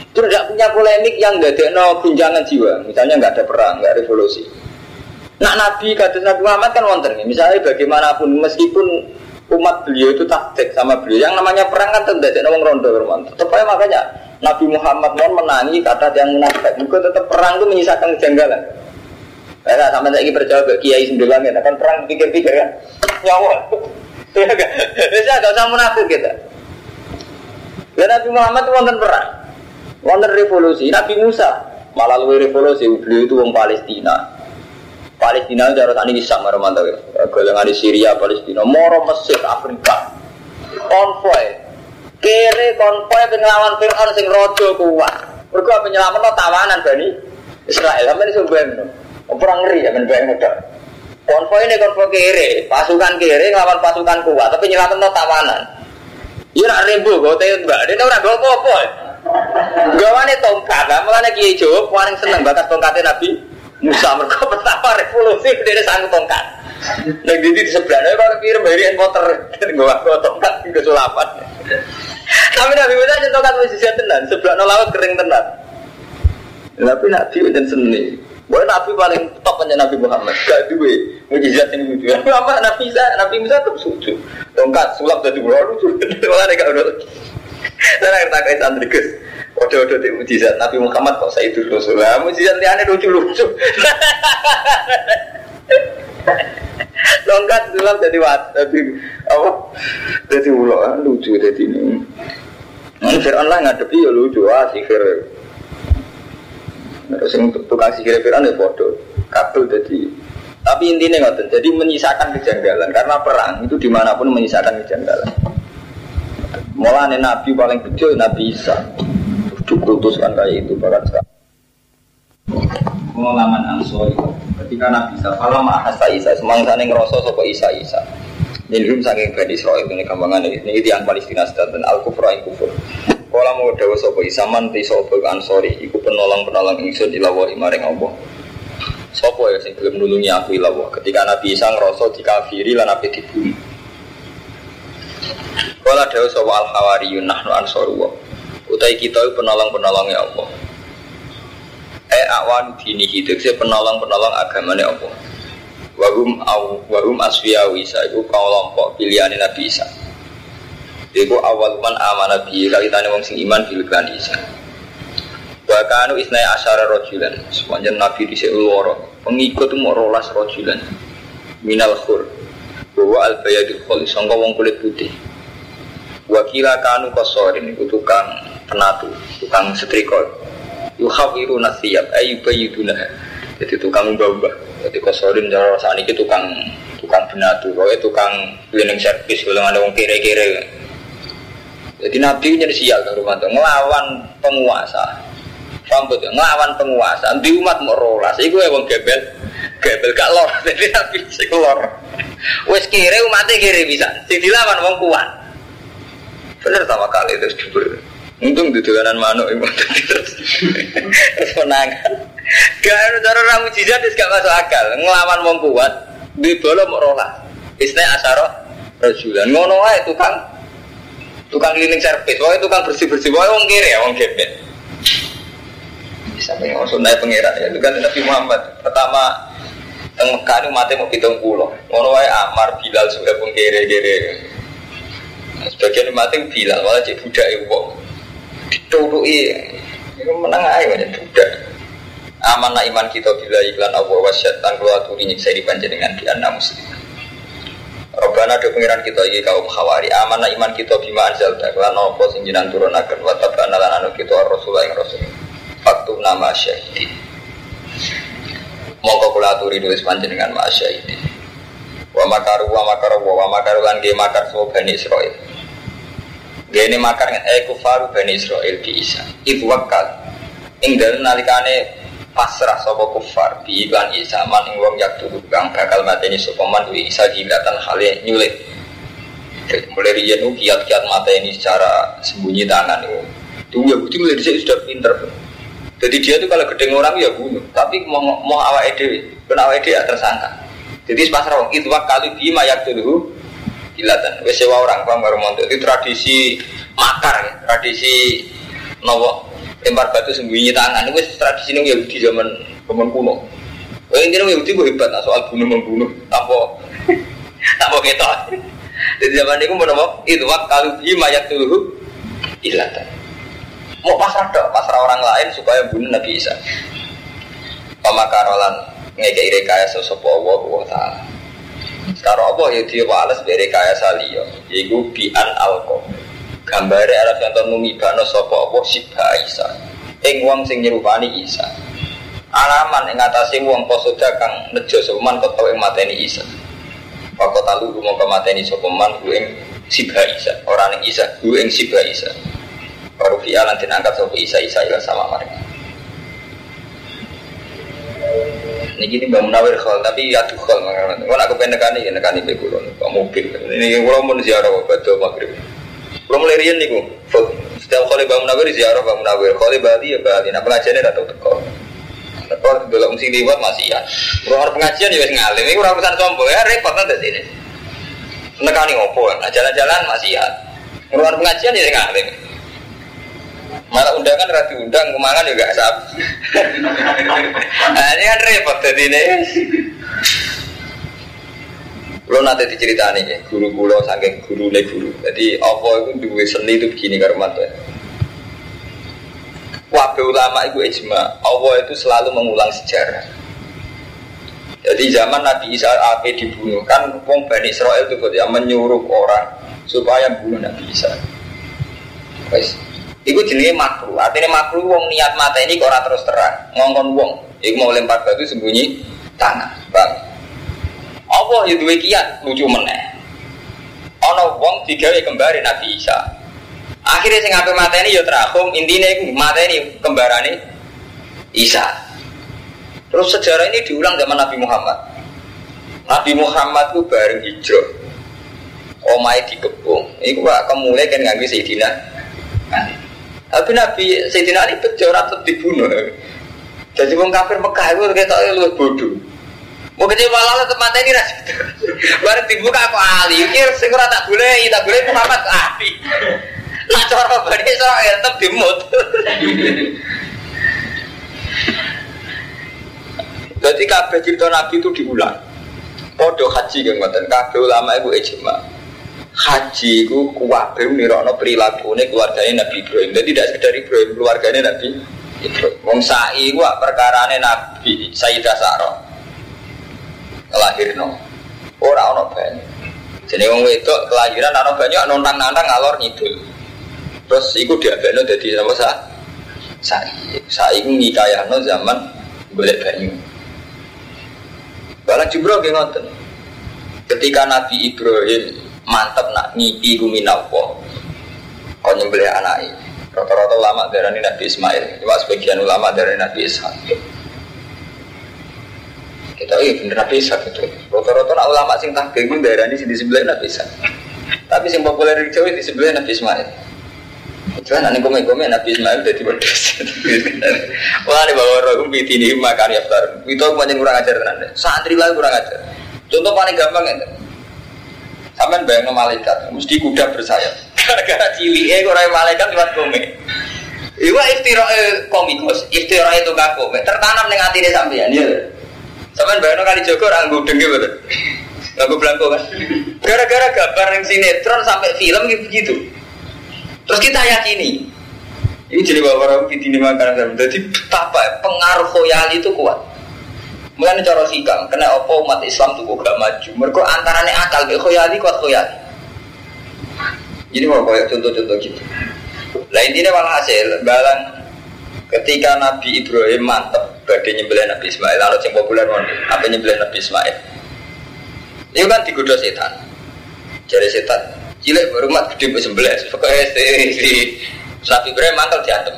Itu tidak punya polemik yang nggak ada no gunjangan jiwa. Misalnya nggak ada perang, nggak revolusi. Nah Nabi kata Nabi Muhammad kan wonten. Misalnya bagaimanapun meskipun umat beliau itu taktik sama beliau yang namanya perang kan tidak ada orang rondo Tetap aja makanya Nabi Muhammad mau menangi kata yang munafik. Mungkin tetap perang itu menyisakan kejanggalan. Ya, sampai lagi percaya ke Kiai sembilan ya, kan perang pikir-pikir kan, nyawa. Ya kan, bisa gak usah munafik kita. Dan Nabi Muhammad itu wonten perang, wonten revolusi. Nabi Musa malah lebih revolusi, beliau itu orang Palestina. Palestina itu harus ini sama romanto ya. Golongan di Syria, Palestina, Moro, Mesir, Afrika, konvoy, Kere konvoy penyelaman Fir'aun sing rojo kuat. Mergo penyelaman tawanan Bani Israel. Sampe iso bayangno. Perang ngeri ya tok. Konvoy ini konvoy kere, pasukan kere ngelawan pasukan kuat, tapi nyelamat no tawanan. Iya nak rembo gue teh mbak, dia orang gue apa-apa. Gawane tongkat, mulane Kiai Jawa paling seneng bakat tongkatnya Nabi Musa mereka pertama revolusi dia sanggup tongkat. Yang di di sebelahnya kalau kirim barian motor, gue tongkat ke sulapan. Tapi Nabi Musa contoh kan mujizat tenan, sebelah nolawat kering tenan. Tapi Nabi udah seni. Boleh Nabi paling top aja Nabi Muhammad. Gak duwe mujizat yang lucu. Apa Nabi Musa, Nabi Musa tuh lucu. Tongkat sulap dari bulan lucu. Malah gak udah. Saya ngerti kayak santri Gus. Odo-odo di mujizat Nabi Muhammad kok saya itu Rasulullah. Mujizat liane lucu-lucu. <laughs> Longkat sulap jadi wat, jadi apa? Jadi ulo ah, lucu jadi ini. Ini Fir'aun lah ngadepi ya lucu ah sihir. Terus yang tukang sihir Fir'aun ya bodoh. Kabel jadi Tapi intinya nggak jadi menyisakan kejanggalan karena perang itu di mana pun menyisakan kejanggalan. Mulanya Nabi paling kecil Nabi Isa dikultuskan kayak itu bahkan sekarang. Pengalaman Ansori ketika Nabi Isa, kalau mahasa Isa, semangsa yang ngerosot sopo Isa Isa. Nilhum saking Bani Israel ini gampangan ini, ini tiang Palestina dan Al Kufra Kalau mau dawa sopo Isa manti sopo Ansori, iku penolong penolong ingsun ilawahi maring Allah. Sopo ya sing belum nulungi aku ilawa. Ketika Nabi Isa ngerosot dikafiri lan Nabi dibunuh. Kala dawa sopo Al Hawariyun nahnu Ansoru Utai kita penolong-penolongnya Allah. Eh awan dini hidup saya penolong-penolong agamanya Allah Wahum au wahum asfiya Isa itu kelompok pilihan Nabi Isa. Iku awal man aman Nabi kali tanya wong sing iman bilkan Isa. Bahkan isnai asyara rojulan sepanjang Nabi di seuloro pengikut mau rolas rojulan minal khur bahwa al bayadil kholi sangka wong kulit putih. Wakila kanu kosorin itu tukang penatu, tukang setrika. Yuhawiru nasiyab ayu bayidunah. Jadi tukang mbah-mbah jadi kosorin cara saat ini tukang tukang benatu, pokoknya tukang cleaning service, kalau ada orang kere-kere. Jadi Nabi jadi sial ke rumah tuh, ngelawan penguasa. Rambut ngelawan penguasa, di umat mau rolas, itu ya wong gebel, gebel gak lor, <laughs> jadi Nabi sih lor. Wes kiri umatnya kiri bisa, sing dilawan wong kuat. Bener sama kali itu jubur. Untung di dolanan manuk itu <laughs> terus menangan. Gak ada cara orang mujizat gak masuk akal. Ngelawan wong kuat di bola mau rolah. Istilah asaro rajulan. Ngono aja tukang tukang cleaning service. Wah tukang bersih bersih. Wah wong kiri ya gebet. Bisa pengen naik pengiran ya. Itu kan Nabi Muhammad pertama teng Mekah itu mati mau hitung pulau. Ngono aja Amar Bilal sudah pun kiri kiri. Sebagian mati Bilal malah cek budak ibu. Ditutui. Itu menang aja banyak budak amanah iman kita bila iklan Allah wa syaitan keluar turi nyiksa di dengan di anak muslim Robbana do pengiran kita iki kaum khawari amanah iman kita bima anzal lan apa sing jinan turunaken? Wa tabana lan anu kita rasul ing rasul. Faktu nama syahidin. Mongko kula aturi nulis panjenengan ma syahidin. Wa makaru wa makaru wa makaru lan ge makar so bani Israil. Gini makar eh kufaru bani Israil bi Isa. Ibu wakal Ing dalem nalikane pasrah sopo kufar. Di iklan Isa man ing wong yak dulu kang bakal mateni sopo man wi Isa jilatan hale nyulit. Mulai riyen kiat-kiat mata ini secara sembunyi tangan itu. Tuh ya bukti mulai dhisik sudah pinter. Jadi dia tuh kalau gedeng orang ya bunuh. Tapi mau mau awak ide kena awak ide ya tersangka. Jadi pasrah wong itu kali bima yak dulu kilatan wes sewa orang paham baru itu tradisi makar ya tradisi nopo lempar batu sembunyi tangan. Itu tradisi ini Yahudi zaman zaman kuno. Oh ini Yahudi gue hebat nah, soal bunuh membunuh tanpa <laughs> tanpa kita. Jadi zaman itu mau itu waktu kalau di mayat dulu ilatan mau pasrah dok pasrah orang lain supaya bunuh Nabi Isa. Pemakarolan ngekei rekayasa sapa Allah wa taala. Sekarang apa ya dia wales dari kaya saliyo yaitu bian alkohol gambare Arab yang numibano sapa apa sibha Isa. Ing wong sing nyerupani Isa. Alaman ing atase wong posoda kang nejo soman kok ing mateni Isa. Pakot talu rumah kemateni sopeman ku ing sibha Isa. Orang ing Isa ku ing sibha Isa. Baru via nanti angkat sopo Isa Isa ila sama mereka. Ini gini Mbak Munawir khol, tapi ya tuh khol Kalau aku pengen nekani, ya nekani bekulon Mobil, ini kalau mau ziarah, betul maghrib belum mulai rian nih Setiap kali bangun nabi ziarah bangun nabi. Kali Bali ya Bali. Nah pengajiannya datang teko. Teko dalam mesti liwat masih ya. Kurang pengajian juga ngalim. Ini kurang pesan sombong ya repot nanti sini. Nekani ngopo. Nah jalan-jalan masih ya. Kurang pengajian ya ngalim. Malah undangan rati undang kemangan juga sab. <laughs> nah, ini kan repot jadi ini. Lo nanti diceritani ya, guru kulo saking guru le guru. Jadi apa itu dua seni itu begini karena ya. Wabe ulama itu ijma, Allah itu selalu mengulang sejarah. Jadi zaman Nabi Isa AP dibunuh kan wong Bani Israel itu ya menyuruh orang supaya bunuh Nabi Isa. Wes, itu jenis makruh. Artinya makruh wong niat mata ini kok terus terang, ngongkon wong. Iku mau lempar batu sembunyi bang. Allah ya duwe kiat lucu meneh. Ana wong digawe kembare Nabi Isa. Akhirnya sing ape mateni ya terakhum, intine iku mateni kembarane Isa. Terus sejarah ini diulang zaman Nabi Muhammad. Nabi Muhammad itu bareng hijrah. Omai dikepung. Iku pak kemulai kan nganggo Sayyidina Tapi Nabi Sayyidina Ali bejo tetap dibunuh. Jadi wong kafir Mekah itu kayak lu bodoh. Mau kecil malah tetap mata ini ras. <laughs> Bareng dibuka aku Ali. Kira sing ora tak boleh, tak boleh Muhammad Ali. <laughs> Nah cara bani Israel tetap dimut. Jadi kabeh cerita Nabi itu diulang. Podo haji yang ngoten, kabeh ulama itu ijma. Haji itu kuwabe perilaku ini keluarganya Nabi Ibrahim. Jadi tidak sekedar Ibrahim, keluarganya Nabi Ibrahim. Wong sa'i ku perkara Nabi Sayyidah Sarah no ora ana banyu. Jadi wong wedok kelahiran ana banyak nontang-nantang ngalor ngidul. Terus iku diabekno dadi apa sa? Sai sai ngikayahno zaman golek banyu. Bala Jibril nggih ngoten. Ketika Nabi Ibrahim mantep nak ngipi guminawa kau nyembelih anak ini rata-rata ulama dari Nabi Ismail. Cuma sebagian ulama dari Nabi Ishak kita iya bener Nabi Isa gitu. Rata-rata nak ulama sing tahqiq itu daerah ini di sebelah Nabi Isa. Tapi sing populer di Jawa di sebelah Nabi Ismail. Cuman nanti komen-komen Nabi Ismail jadi pedes. Wah ini bawa roh biti ini makan ya tar. Itu aku banyak kurang ajar tenan. Santri lah kurang ajar. Contoh paling gampang ya. Sampai bayang malaikat, mesti kuda bersayap. Gara-gara ciwi eh kurang malaikat lewat komen. Iwa istiroh komikus, istiroh itu gak komen. Tertanam dengan hati sampean ya. Sampai bayangno kali Joko orang gudeng gitu betul. Lagu belangko kan. Gara-gara gambar yang sinetron sampai film gitu begitu. Terus kita yakini. Ini jadi bawa orang di sini makan Jadi betapa pengaruh khoyali itu kuat. Mulai cara sikam, kena opo umat Islam tuh gak maju. Mereka antaranya akal, gak khoyali kuat khoyali. Jadi mau kayak contoh-contoh gitu. Lah intinya malah hasil balang ketika Nabi Ibrahim mantep badai nyembelih Nabi Ismail. Lalu yang populer mau apa nyembelih Nabi Ismail? Ini kan digoda setan. Jadi setan cilik mat gede bu sembelih. Pokoknya si Nabi Ibrahim mantel diantem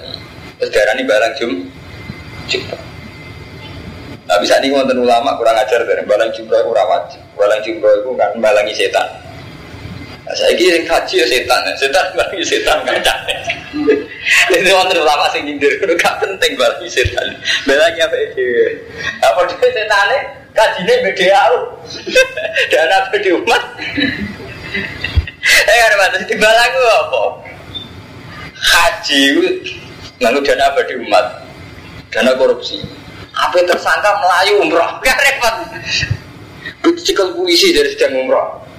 terus ini balang jum jumpa Nah bisa nih ngonten ulama kurang ajar dari balang jumroh itu rawat balang jumroh itu kan balangi setan saya kira kaji ya setan, setan balangi setan kan Ini wonten ulama sing nyindir kudu gak penting bali setan. Belanya apa iki? Apa dhewe setane kajine beda aku. Dan apa di umat? Eh ada batas di balaku apa? Haji lalu dana apa di umat? Dana korupsi. Apa tersangka melayu umroh? Gak repot. Dicekal polisi dari sedang umroh.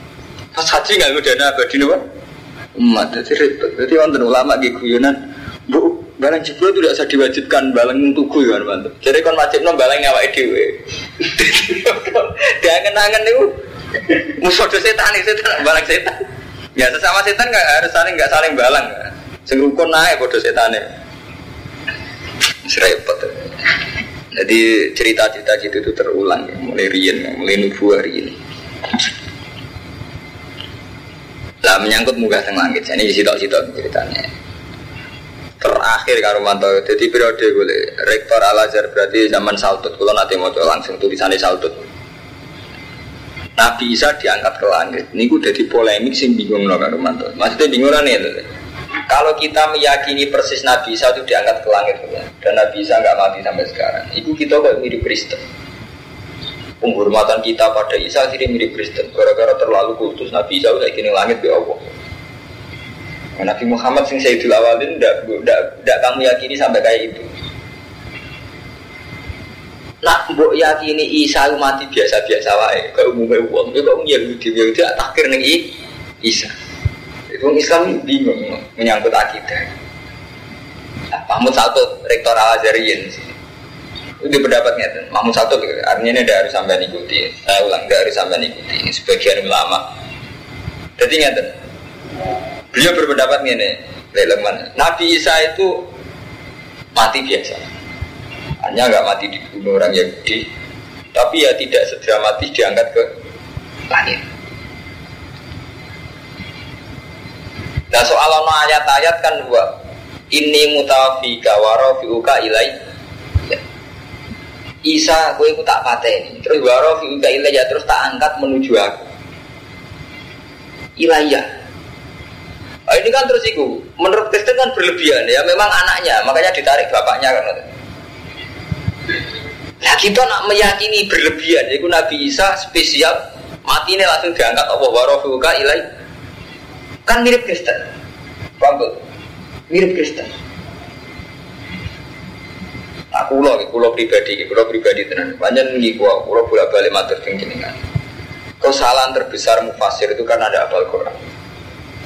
Pas haji nggak dana apa di umat? Jadi repot. Jadi wonten ulama gitu guyonan Bu, barang jebol itu tidak usah diwajibkan balang tuku ya kan Jadi kon wajib no balang nyawa dewe. <laughs> Dia kenangan itu musuh setan itu setan balang setan. Ya sesama setan nggak harus saling nggak saling balang. Sing rukun naik bodoh setan Serempet. Jadi cerita-cerita gitu itu terulang ya. mulai rian, mulai nubuah ini. Lah menyangkut muka teng langit. Ini sitok-sitok ceritanya. Terakhir karo manto jadi periode gue rektor Al Azhar berarti zaman Saltut kalau nanti mau langsung tulisannya Saltut Nabi Isa diangkat ke langit. Ini gue jadi polemik sih bingung loh karo manto. Maksudnya bingung nih kalau kita meyakini persis Nabi Isa itu diangkat ke langit dan Nabi Isa nggak mati sampai sekarang itu kita kok mirip Kristen penghormatan kita pada Isa jadi mirip Kristen gara-gara terlalu kultus Nabi Isa udah kini langit ya Allah Nabi Muhammad sing Sayyidul Awalin tidak kamu yakini sampai kayak itu. Nak mbok yakini Isa mati biasa-biasa wae, gak umumnya uang, ya kok Yahudi Yahudi takhir ning Isa. Itu Islam bingung menyangkut akidah. Nah, Mahmud satu rektor Al Azhariyin itu pendapatnya Mahmud satu artinya ini tidak harus sampai ikuti saya ulang tidak harus sampai ikuti sebagian ulama jadi ngerti Beliau berpendapat ini, Leleman. Nabi Isa itu mati biasa. Hanya nggak mati dibunuh orang Yahudi, tapi ya tidak segera mati diangkat ke langit. Nah soal ayat-ayat kan dua. Ini mutafika warofiuka ilai. Ya. Isa, gue ikut tak pateni. Terus warofiuka ilai ya terus tak angkat menuju aku. Ilayah. Nah, ini kan terus itu, menurut Kristen kan berlebihan ya, memang anaknya, makanya ditarik bapaknya kan. Nah kita nak meyakini berlebihan, yaitu Nabi Isa spesial mati ini langsung diangkat Allah warofuka ilai. Kan mirip Kristen, paham Mirip Kristen. Aku loh, aku loh pribadi, aku loh pribadi tenan. Banyak nih gua, aku loh bolak balik matur kan. Kesalahan terbesar mufasir itu kan ada apal Quran.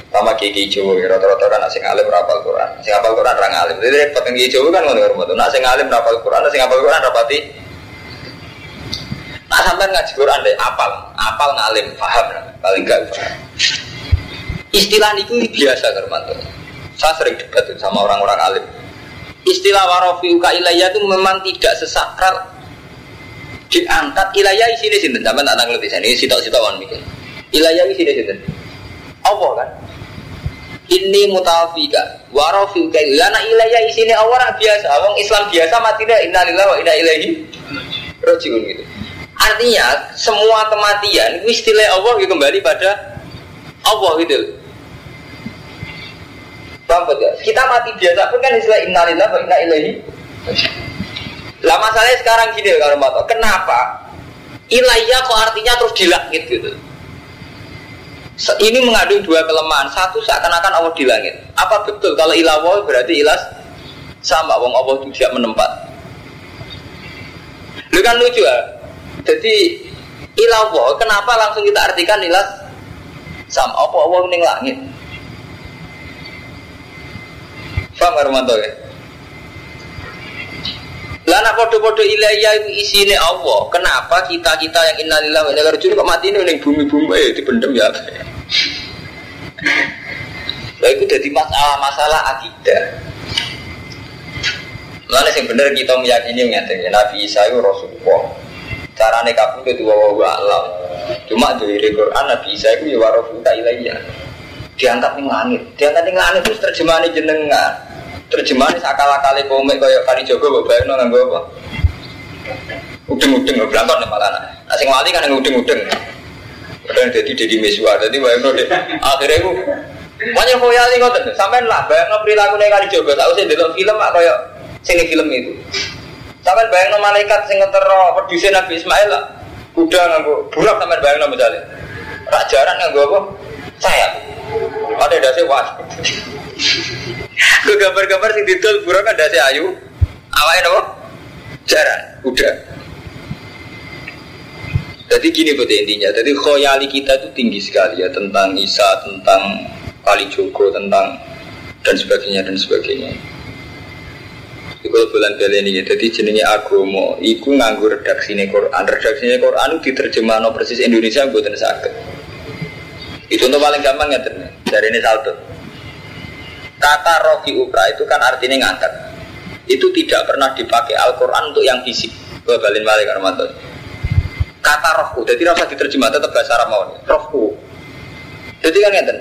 Sama kiki Jawa rata-rata kan asing alim rapal Quran. Asing apal Quran orang alim jadi repot yang Jawa kan ngono ngono nah asing alim rapal Quran asing apal Quran rapati nah sampai ngaji Quran deh apal apal ngalim paham paling gak istilah itu biasa Hermanto saya sering debat sama orang-orang alim istilah warofi uka ilayah itu memang tidak sesakral. Diangkat ilayah sini sini sampai tak tanggung di sini sitok-sitok wan mikir. Ilayah sini sini apa kan? Ini mutawafika warofika lana ilayah isini orang biasa. Wong Islam biasa mati dah innalillahi wa inna ilaihi rajiun gitu. Artinya semua kematian istilah Allah kembali pada Allah gitu Bang ya? Kita mati biasa pun kan istilah innalillahi wa inna ilaihi lah masalahnya sekarang gini kalau mau kenapa ilayah kok artinya terus dilangit gitu ini mengandung dua kelemahan. Satu seakan-akan Allah di langit. Apa betul kalau ilawo berarti ilas sama wong Allah itu tidak menempat. Lu kan lucu ya. Jadi ilawo kenapa langsung kita artikan ilas sama apa Allah ning langit? Faham Armanto ya? Lana podo-podo ilayah itu isinya Allah. Kenapa kita kita yang innalillah wa inna kok mati ini bumi-bumi eh dipendem ya? Nah itu jadi masalah-masalah akidah. Mana yang benar kita meyakini mengerti Nabi Isa itu Rasulullah. Carane kabul itu wawa alam. Cuma dari Quran Nabi Isa itu ya warofuka ilayya. Diangkat ning langit. Diangkat ning langit terus terjemahan jenengan. Terjemahan sakala-kali komik kaya kali Jogo mbok bayangno nganggo apa? Udeng-udeng berangkat nih malah. Asing wali kan udeng-udeng. Kadang jadi jadi mesua, jadi bayang deh. Akhirnya aku banyak kau tuh, sampai lah bayang no perilaku nih kali coba. Tahu sih dalam film apa ya? Sini film itu. Sampai bayang no malaikat sing ngetero produsen Nabi Ismail lah. Udah nganggo burak sampai bayang no misalnya. Rajaran nganggo apa? Saya. Ada dasi wah. Gue gambar-gambar sing didol burak kan dasi ayu. Awalnya apa? Jaran, udah. Jadi gini buat intinya, jadi khoyali kita itu tinggi sekali ya tentang Isa, tentang Kali Joko, tentang dan sebagainya dan sebagainya. Itu kalau bulan beli ini, jadi jenisnya agomo, iku nganggur redaksi ini Quran, redaksi ini Quran diterjemah no persis Indonesia buatan sakit. Itu untuk paling gampang ya dari ini salto. Kata rofi ukra itu kan artinya ngangkat. Itu tidak pernah dipakai Al-Quran untuk yang fisik. Gue balin balik Armanto kata rohku jadi rasa diterjemah tetap bahasa Arab mau rohku. Jadi kan ngeten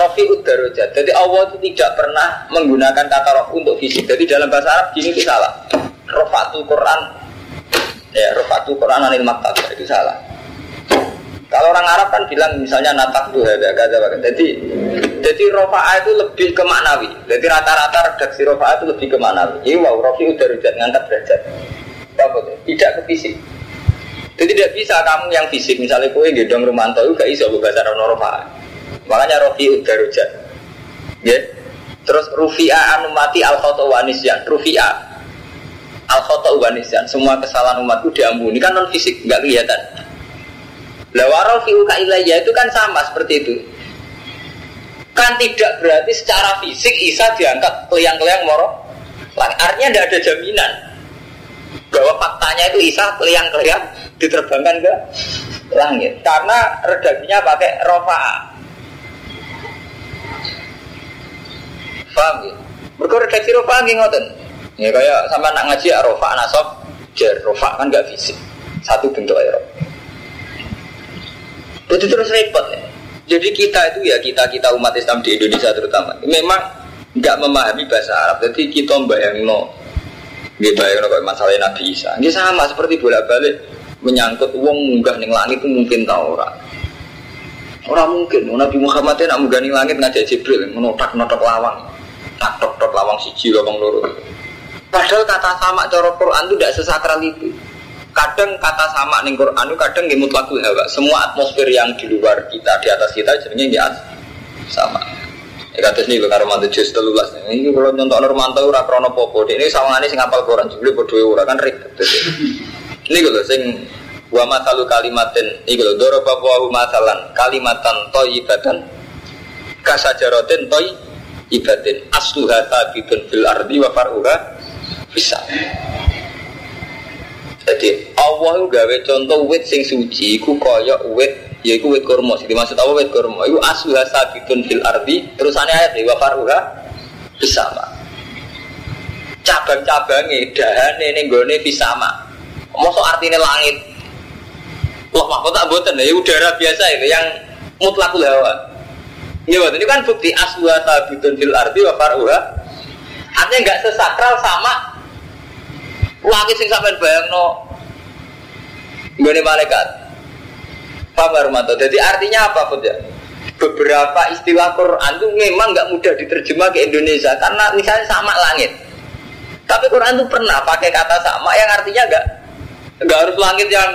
rofi udarojat jadi Allah itu tidak pernah menggunakan kata roh untuk fisik. Jadi dalam bahasa Arab gini itu salah. Rofatul Quran. Ya rofatul Quran anil maktab itu salah kalau orang Arab kan bilang misalnya natak tuh ada kata jadi jadi rofa itu lebih ke maknawi jadi rata-rata redaksi rofa itu lebih ke maknawi iya wow rofi udarojat ngangkat derajat tidak ke fisik jadi tidak bisa kamu yang fisik, misalnya kue gedong Romanto itu gak bisa bahasa normal. Makanya Rofi Udarujat. Ya. Terus Rufi'a anumati al wanisyan. Rufi'a al wanisyan. Semua kesalahan umatku diampuni kan non fisik, nggak kelihatan. Lawarul fi'uka ilayya itu kan sama seperti itu. Kan tidak berarti secara fisik Isa diangkat keliang-keliang moro. Artinya tidak ada jaminan bahwa faktanya itu Isa keliang-keliang diterbangkan ke langit karena redaksinya pakai rofa paham ya? mereka redaksi rofa ngoten ya kayak sama nak ngaji ya, rofa nasab jar rofa kan gak fisik satu bentuk air Betul terus repot ya. Jadi kita itu ya kita kita umat Islam di Indonesia terutama memang nggak memahami bahasa Arab. Jadi kita bayang no, nggak bayang no masalah Nabi Isa. Ini sama seperti bolak balik menyangkut uang munggah ning langit itu mungkin tahu orang. Orang mungkin Nabi Muhammad nak munggah ning langit ngajak Jibril menotak notak lawang, tak tok tok lawang lawang loro. Padahal kata sama cara Quran itu tidak sesakral itu. Kadang kata sama ning Quran kadang nggih mutlakul hawa. Semua atmosfer yang di luar kita, di atas kita jenenge nggih sama. Ya kata sini lo karo mantu jus telulas. Ini kalau nyontok Romanto ora krono popo. Ini sawangane sing apal Quran jebule padha ora kan ribet. Ini kalau sing wa masalu kalimatin iki lho daraba wa masalan kalimatan thayyibatan kasajaratin thayyibatin asluha tabitun fil ardi wa faruha bisa jadi Allah gawe contoh wit sing suci iku kaya wit yaiku wit kurma sing dimaksud apa wit kurma iku asluha sabitun fil ardi terusane ayat wa faruha bisa cabang-cabangnya dahane ning gone fisama Masuk artinya langit. Wah, mahfud tak buatan ya udara biasa itu yang mutlakul hawa. Ya, ini kan bukti aswa tabitun fil arti wa faruha. Artinya nggak sesakral sama langit sing sampean bayangno nggone malaikat. Paham Armanto? Jadi artinya apa, Bud ya? Beberapa istilah Quran itu memang nggak mudah diterjemah ke Indonesia karena misalnya sama langit. Tapi Quran itu pernah pakai kata sama yang artinya enggak Enggak harus langit yang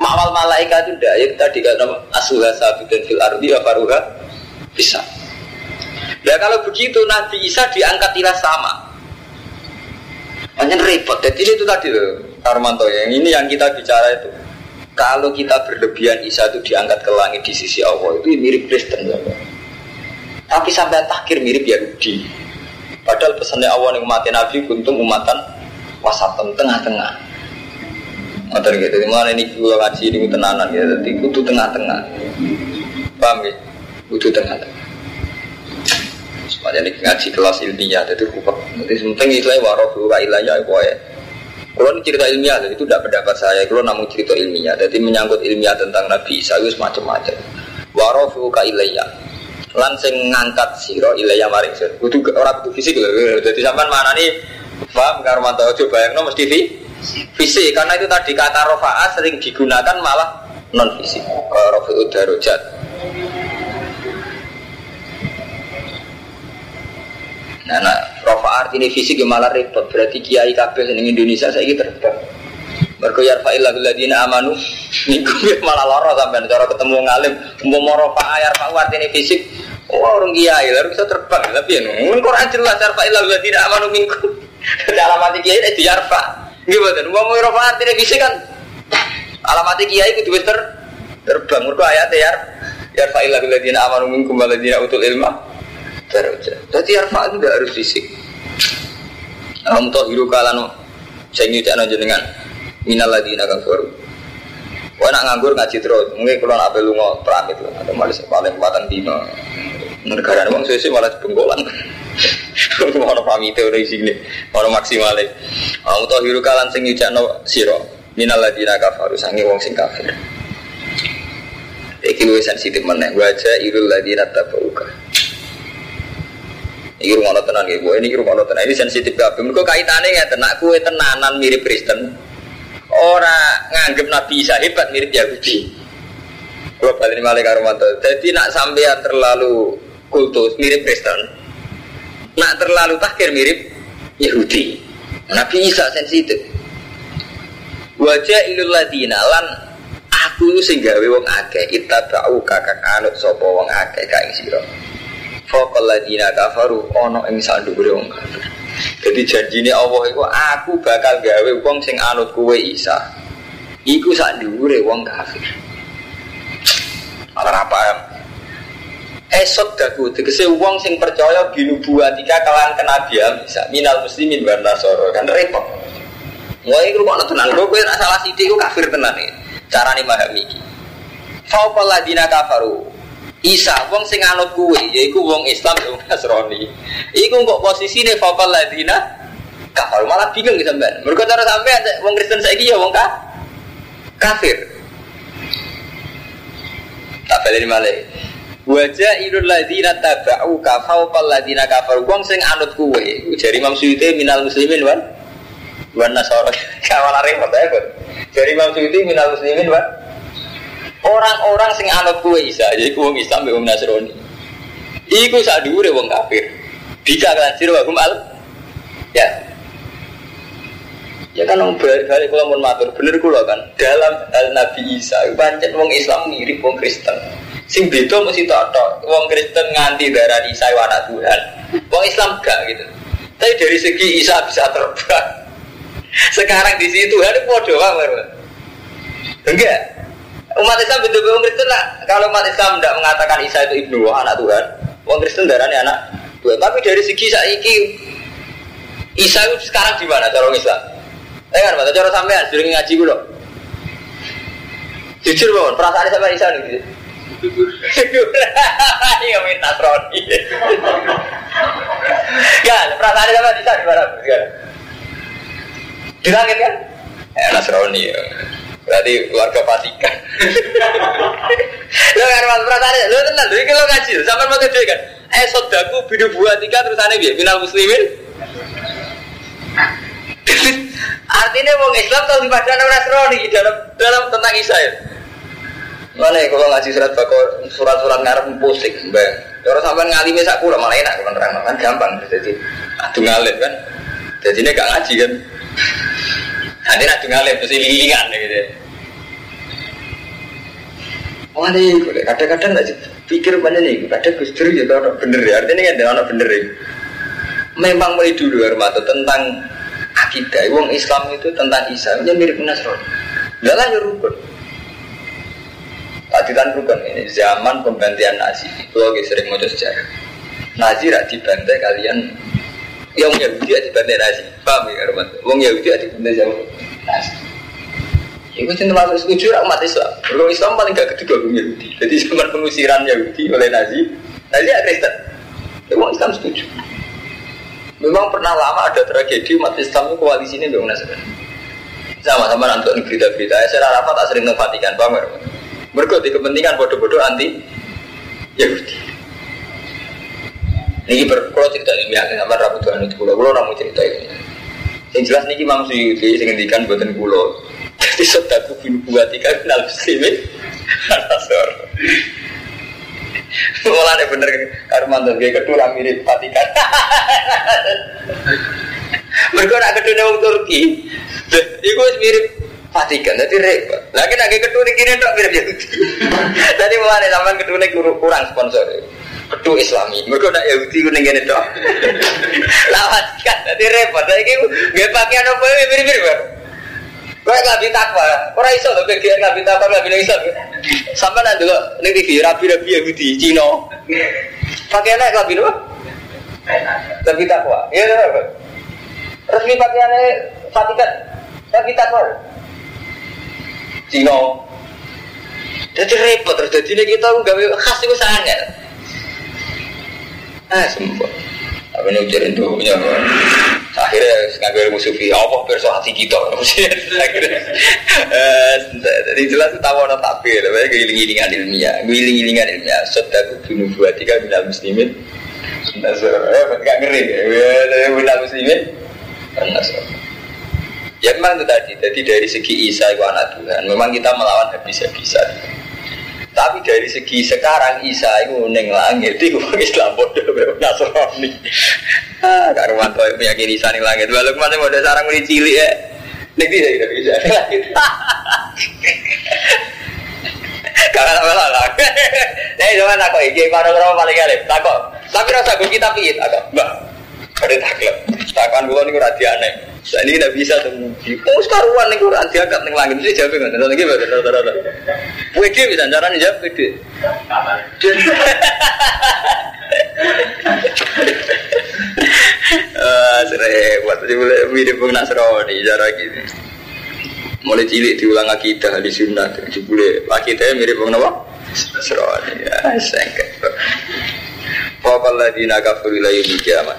mawal malaikat itu enggak. Ya tadi kan asuha sabitun fil ardi wa faruha bisa. Ya kalau begitu Nabi Isa diangkat ilah sama. Hanya repot. Jadi itu tadi loh, Karmanto yang ini yang kita bicara itu. Kalau kita berlebihan Isa itu diangkat ke langit di sisi Allah itu mirip Kristen. Tapi sampai takhir mirip Yahudi. Padahal pesannya Allah yang mati Nabi umatan wasatan tengah-tengah. Ngoten gitu. Di mana ini kula ngaji ini tenanan ya. Jadi kudu tengah-tengah. Paham ya? Kudu tengah-tengah. Semuanya ini ngaji kelas ilmiah jadi rupek. Jadi penting istilahnya warofu ka ilayah ya. Kalau ini cerita ilmiah, jadi itu tidak pendapat saya. Kalau namun cerita ilmiah, jadi menyangkut ilmiah tentang Nabi Isa itu semacam-macam. Warofu ka ilayah. Lan sing ngangkat siro ilayah maring sir. Kudu orang kudu fisik loh. Jadi sampai mana nih? Paham mantau coba yang nomor TV fisik karena itu tadi kata rofa'a sering digunakan malah non fisik kalau rofi'ud Nah, nah rofa artinya fisik ya malah repot. Berarti kiai kabeh di Indonesia saya gitu terbang. Mergo yarfa'il ladina amanu <laughs> niku malah loro sampean cara ketemu ngalim mau rofa ayar pak artinya fisik. Oh, orang kiai lalu bisa terbang tapi ya nung Quran jelas yarfa'il ladina amanu minkum. <laughs> Dalam hati kiai itu yarfa. Gimana? Wong Eropa artinya fisik kan alamat kiai ter terbang mereka ayat ya ya fa'ilah biladina amanu minkum waladina utul ilma terus jadi yarfa itu tidak harus fisik Alam hiru kalan saya nyucak jenengan minal ladina kafaru Wah nak nganggur ngaji terus, mungkin kalau nak lu mau pramit lah, atau malah paling empatan dino. Negara uang sesuai malah bengkolan. Mau <laughs> pamit udah sini, mau maksimal. Aku tahu hiru kalan sing no siro. Minal ladina kafaru sangi wong sing kafir. Iki luwih sensitif meneh. Wajah irul ladina tabauka. Iki rumah tenan gue, ini rumah tenan. Ini sensitif kabeh. Mergo kaitane ngeten, nak kowe tenanan mirip Kristen. Ora nganggep Nabi Isa hebat mirip Yahudi. Gue balik malah karo Jadi nak sampean terlalu kultus mirip Kristen. Nak terlalu takir mirip Yahudi. Nabi Isa sensitif. Wajah ilul ladina lan aku sing gawe wong akeh bau kakak anut sapa wong akeh ka ing sira. Faqal ladina kafaru ana ing sandhuwure wong kafir. Jadi janjine Allah iku aku bakal gawe wong sing anut kuwe Isa. Iku sak dhuwure wong kafir. Ora apa esot daku tegese wong sing percaya binubuatika kalan kenabian bisa minal muslimin wa nasoro kan repot. Mulai rumah tenan. Gue gue salah sidik gue kafir tenan nih cara nih memahami iki. Faukal ladina kafaru Isa wong sing anut kuwe yaiku wong Islam wong Nasrani. Iku kok posisine faukal ladina kafaru malah bingung sampean. Mergo cara sampean wong Kristen saiki ya wong kafir. Tak balik malah. Wajah ilul ladina taba'u kafau pal ladina kafar. Wong sing anut kue Jadi Imam Suyuti minal muslimin wan. Wan nasara <laughs> Kawalan repot ya Jadi Imam Suyuti minal muslimin wan Orang-orang sing anut kue isa Jadi kue Islam wong Nasrani Iku sak dhuwure wong kafir Bika kelan wa hum al Ya Ya kan orang balik kalau mau matur bener kula kan dalam hal Nabi Isa pancen wong Islam mirip wong Kristen Sing beda mesti tok Wong Kristen nganti darah Isa anak Tuhan. Wong Islam gak gitu. Tapi dari segi Isa bisa terbang. <laughs> Sekarang di situ itu bodoh banget. Enggak. Umat Islam betul betul Kristen lah. Kalau umat Islam tidak mengatakan Isa itu ibnu anak Tuhan, Wong Kristen darahnya anak Tuhan. Tapi dari segi saiki Isa itu sekarang di mana cara Islam? Eh kan, cara sampean sering ngaji gue Jujur bangun, perasaan sampai Isa nih. <laughs> Iya minta Nasrani. Ya, <laughs> perasaan sama di sana di mana? Di langit kan? Eh, Nasrani ya. Berarti keluarga Vatikan. lo kan perasaan lo tenang, jadi kalau ngaji, sampai mau kerja kan? Eh, sodaku bidu buat tiga terus aneh biar final muslimin. Artinya mau Islam tahu di badan Nasrani dalam dalam tentang Isa Mana ya kalau ngaji surat bakor surat-surat ngarep pusing, mbak. Kalau sampai ngalimi sak kula malah enak kalau nerang kan gampang. Jadi adu ngalim kan. Jadi ini gak ngaji kan. Nanti adu ngalim terus lilingan gitu. Wah nih, kadang-kadang nggak pikir mana nih, kadang Gus Dur ya kalau bener ya, artinya kan ada orang bener ya. Memang mulai dulu Armato tentang akidah, wong Islam itu tentang Isa, mirip Nasrani. Dalam ya rukun. Keadilan rukun ini zaman pembantian Nazi. Itu lagi sering mau sejarah. Nazi rak dibantai kalian. Yang Yahudi rak dibantai Nazi. Paham ya Arman? Wong Yahudi rak dibantai sama Nazi. Itu cinta masuk setuju umat Islam. Berkong Islam paling gak ketiga wong Yahudi. Jadi zaman pengusiran Yahudi oleh Nazi. Nazi ya Kristen. Ya wong Islam setuju. Memang pernah lama ada tragedi umat Islam itu koalisi ini dong Nasrani. Sama-sama nonton berita-berita. Saya rapat tak sering nempatikan, paham ya? Mereka di kepentingan bodoh-bodoh anti Yahudi. Ini berkulo cerita <laughs> ini <laughs> <laughs> ya, sama Rabu Tuhan itu kulo, kulo namu cerita ini. Yang jelas nih Imam Suyuti yang ngendikan buatan kulo. Jadi sodaku bin buatika kenal muslimin. Nasor. Malah nih bener Karman tuh kayak kedua mirip Vatikan. Mereka nak kedua orang Turki. Iku mirip Vatikan, jadi repot. Lagi lagi kedua kini dok mirip Yahudi. Tadi mau ada zaman kedua kurang sponsor. Kedua Islami, mereka nak Yahudi kuning gini dok. <laughs> Lawan kan, jadi repot. Lagi gak pakaian apa ini mirip-mirip. Kau nggak bisa takwa, orang iso loh, kau nggak bisa takwa, nggak bisa iso. Sampai nanti lo, ini TV rapi-rapi Yahudi, Cina. Pakaiannya nggak bisa, lebih takwa. Iya, resmi pakaiannya Vatikan, tapi takwa. Cina. Jadi repot terus jadi kita nggak khas itu sangat. Ah sembuh. Apa ini ujarin tuh punya Akhirnya ngambil musuh fi apa perso hati kita. <laughs> Akhirnya, jadi jelas tahu orang tapi, tapi giling-gilingan ilmiah, giling-gilingan ilmiah. Sodaku bunuh buat tiga minal muslimin. Eh, gak ngeri, minal muslimin. Ya memang itu tadi, jadi dari segi Isa itu anak Tuhan, memang kita melawan habis-habisan. Tapi dari segi sekarang Isa itu neng langit itu <laughs> Islam bodoh Nasrani. Ah, karuan tuh meyakini Isa neng langit. Walaupun mana mau sarang mulai cilik ya, neng dia tidak bisa. Karena apa lah? Itu kan aku ini mana berapa paling kali? Takut. Tapi rasa gue kita pihit, agak mbak. Ada takut. Takkan gue nih rada aneh. Saya ini tidak bisa temuji. Oh sekaruan nih Quran diangkat nih langit. Mesti jawab nggak? Nanti lagi baru rata rata. WD bisa caranya jawab WD. <laughs> Ah, serempet. Jadi boleh mirip pun Nasrani cara gini. Mulai cilik diulang akidah di sunnah. Jadi boleh akidahnya mirip pun apa? Nasrani. Ya, sengket. Pokoknya di naga fulilayu kiamat.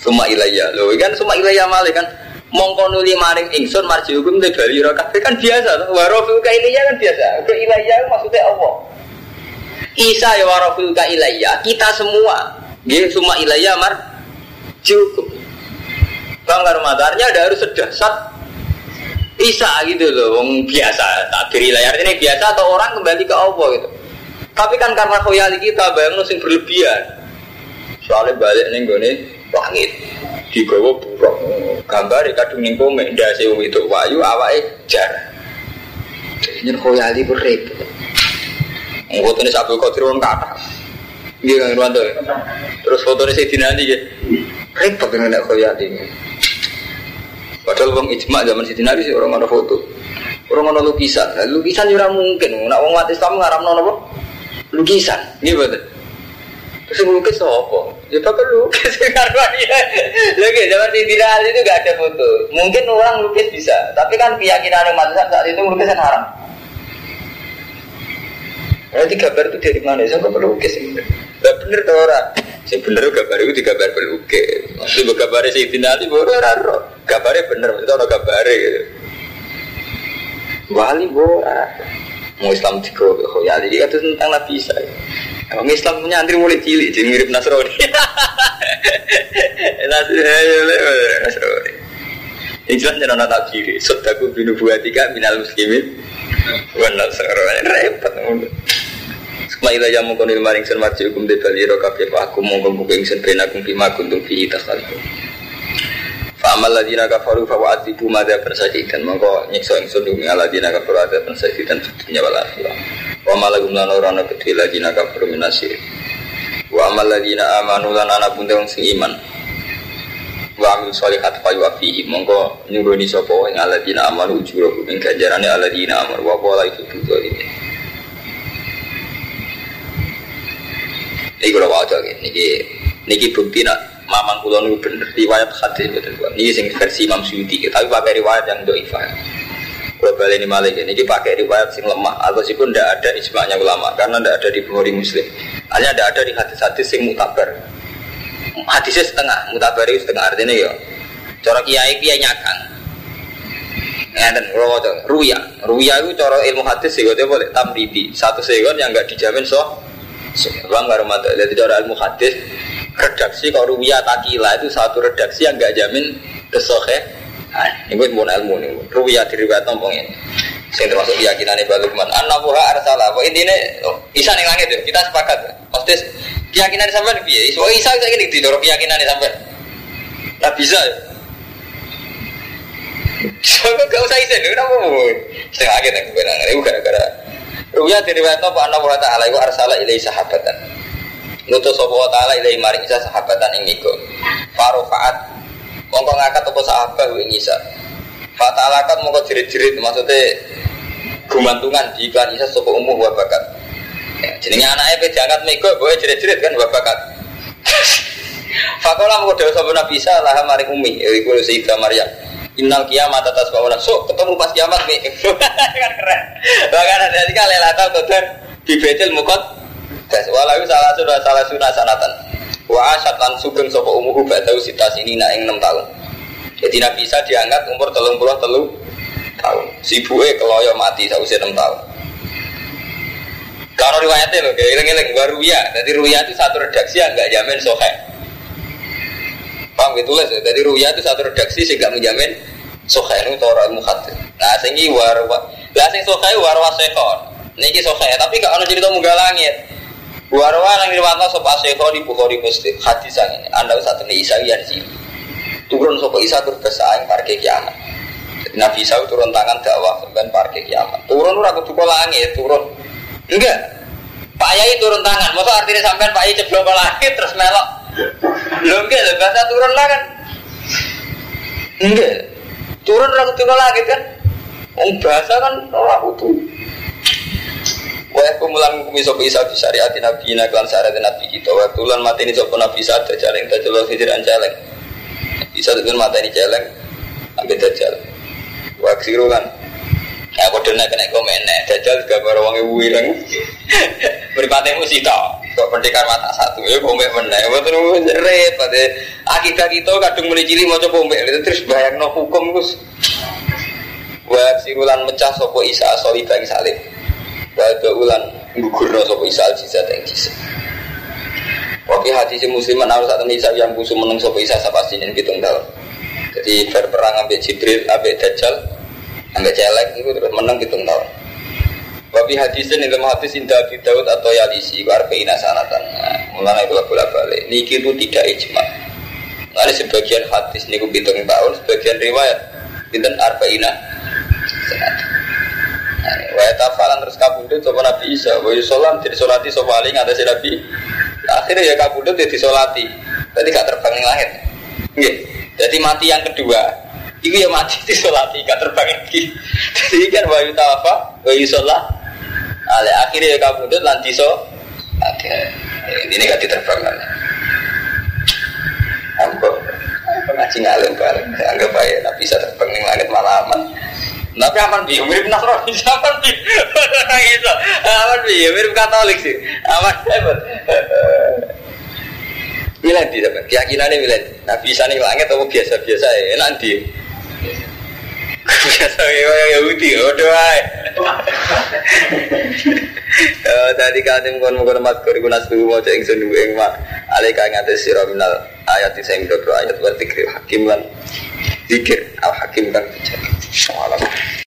Suma ilayah loh kan suma ilayah malik kan mongko nuli maring ingsun marji hukum te bali ro kan biasa to warofu ka ilayah kan biasa ke ilayah maksudnya Allah Isa ya warafulka ilayya, kita semua. Dia semua ilayya mar cukup. Bang Ramadannya ada harus sedasat Isa gitu loh, wong biasa. Takbir ilayya ini biasa atau orang kembali ke Allah gitu. Tapi kan karena khoyali kita bayang sing berlebihan. Soalnya balik nih gue nih langit digawa buruk gambar kadung ning kome ndase itu wayu awake jar. Jadi khoyali ku repot. Fotonya Abdul Qadir orang kata. Iya kan Irwanto. Terus fotonya Sayyidina Ali ya. Repot dengan nak khoyali. Padahal bang ijma zaman Sayyidina Ali sih orang ada foto. Orang ada lukisan. Lukisan juga mungkin. Nak wong mati Islam ngaram nopo lukisan. Betul. Terus lukis apa? Ya pakai lukis karena dia. Lagi zaman Sayyidina Ali itu gak ada foto. Mungkin orang lukis bisa, tapi kan keyakinan yang mazhab saat itu lukisan haram. Nanti gambar itu dari mana? Saya nggak pelukis. Gak bener tuh orang. Saya bener gambar itu di gambar pelukis. Masih gambar Sayyidina Ali baru raro. Gambarnya bener, maksudnya orang gambarnya gitu. Wali bola. Mau Islam tiga, oh ya, jadi itu tentang Nabi Isa. Orang Islam punya antri mulai cilik, jadi mirip Nasrani. <laughs> Nasrani. Ini jelas jangan nona tafsir. Sodaku binu buatika minal muslimin. Wan Nasrani repot. Setelah itu jamu konil maring sen marji hukum de bali ro kabeh aku mongko buku ingsun ben aku bima kuntum fi tasalihu. Fa'amal ladina kafaru fa madha persadidan Mongko nyiksa ingsun dumi aladina kafaru adha persadidan Dunia wal akhirah. Wa malagum lan orang kedui ladina kafaru minasir Wa amal ladina amanu anak bunda wong sing iman. Wa amil sholihat fa yu'afihi Mongko nyuruni sopo yang aladina amanu ujuro Ing ganjarane aladina amanu. Wa pola itu ini Ini kalau wajah ini Niki bukti nak mamang kula niku bener riwayat hadis betul buat ini sing versi Imam Suyuti tapi pakai riwayat yang doifah kalau balik ini malik ini pakai riwayat sing lemah atau sih pun tidak ada ijma'nya ulama karena tidak ada di Bukhari Muslim. Hanya tidak ada di hadis-hadis sing mutabar. Hadisnya setengah mutabar itu setengah artinya ya cara kiai kiai nyakang. Dan kalau ruya. Ruya itu cara ilmu hadis sih boleh tamridi. Satu segon yang nggak dijamin so Bang Ramadan, jadi cara ilmu hadis redaksi kalau ruwiyah takila itu satu redaksi yang gak jamin kesohe nah, ini mau ilmu nih. Ruwiyah diriwayat nombong ini. Saya termasuk keyakinan ini balukman anabuha arsala. Apa intinya oh, isa nih langit ya? Kita sepakat pasti keyakinan sampai nih biaya so isa kita ini tidur keyakinan sampai nah bisa ya? Soalnya gak usah isen, kenapa mau? Akhir yang gue nangis, itu gara-gara Ruya diriwayat apa anna wa ta'ala. Iku arsala ilai sahabatan Ngutus sapa wa taala ilahi maring Isa sahabatan ing niku. Farofaat mongko ngangkat apa sahabat ing Isa. Fatalakat mongko jerit-jerit maksudnya gumantungan di iklan Isa sapa umuh wa bakat. Ya, jenenge anake pe diangkat mego boe jerit-jerit kan wa bakat. <laughs> Fakola mongko dewa sapa Nabi Isa lah maring umi iku Sayyidah Maryam. Innal kiamat atas bawah so ketemu pas kiamat nih <laughs> kan keren. Bahkan ada di kali latau kotor di betel mukot Das walau salah sudah salah sunnah sanatan. Wa asyat lan sugeng sapa umuhu ba'da sita sini nak ing 6 tahun. Jadi Nabi Isa diangkat umur telung puluh telu tahun. Sibuke keloyo mati sausé 6 tahun. Kalau riwayatnya loh, kayak ilang-ilang baru ya. Jadi ruya itu satu redaksi yang nggak jamin sohe. Paham gitu lah. Jadi ruya itu satu redaksi sih menjamin sohe itu orang mukhadid. Nah, sehingga warwa, lah sing sohe warwa sekon. Niki sohe, tapi gak ono cerita munggah langit. Warwa nang riwayat sapa Syekh di Bukhari Muslim hadis sang ini. Anda usah temen Isa ya sih. Turun sapa Isa tur kesaing parke kiamat. Nabi Isa turun tangan dakwah sampean parke kiamat. Turun ora kudu langit, turun. Enggak. Pak Yai turun tangan. Masa artinya sampean Pak Yai ceblok ke langit terus melok. Lho enggak, bahasa turun lah kan. Enggak. Turun ora kudu langit kan. Wong bahasa kan ora kudu. Wa kumulan kumi sopo isa syariat nabi ina klan syariat nabi kita. Wa kulan mati ini sopo nabi isa ada jaleng dajjal hijiran celeng. Isa dengan mata ini celeng ambil dajjal. Wa ksirulan. Ya kode nak kena komen nih. Dajjal gambar wong ibu ireng. <laughs> Beripatnya musita. Kok pendekar mata satu ya pombe meneh. Betul repot. Akibat kita kadung mulai cili mau coba pombe terus bayang no hukum gus. Wa ksirulan mecah sopo isa asoli bang salib. Wada ulan Gugurno sopo isa al jizat. Yang jizat hati si musliman harus saat isa yang busu meneng sopo isa ini hitung tahun Jadi berperang ambil Jibril, ambil Dajjal, ambil Celek itu terus menang hitung tahun Wafi hadisin dalam hadis indah Abi Daud atau Yalisi Iku arba'ina sanatan. Nah, Mulanya itu bolak balik Niki itu tidak ijma. Ada sebagian hadis niku hitung tahun Sebagian riwayat Bintan arba'ina sanatan Wa tafalan terus kabudut sama Nabi Isa. Wa yusolam jadi solati sama Ali si Nabi. Akhirnya ya kabudut jadi solati. Jadi gak terbang langit. Nggih. Jadi mati yang kedua. Iku ya mati <laughs> di solati gak terbang lagi. Jadi kan wa yutafa wa yusolah. Ale akhirnya ya kabudut lan diso. Oke. Ini gak diterbang kan. Ampun. Ngaji ngalim bareng. Anggap aja Nabi bisa terbang di langit malaman. Tapi aman bi, mirip Nasrani, aman bi, <laughs> gitu, aman bi, mirip Katolik sih, aman hebat. Miladi dapat keyakinannya miladi. Nah bisa nih atau biasa-biasa ya. Nanti. Biasa ya Yahudi, udah ay. <laughs> Tadi katim kon mukon mat kori guna sebu mau cek ingsun dua ing mak. Alika ngates sira minal ayat sing dodo ayat wa hakim lan zikir al hakim kan bicara.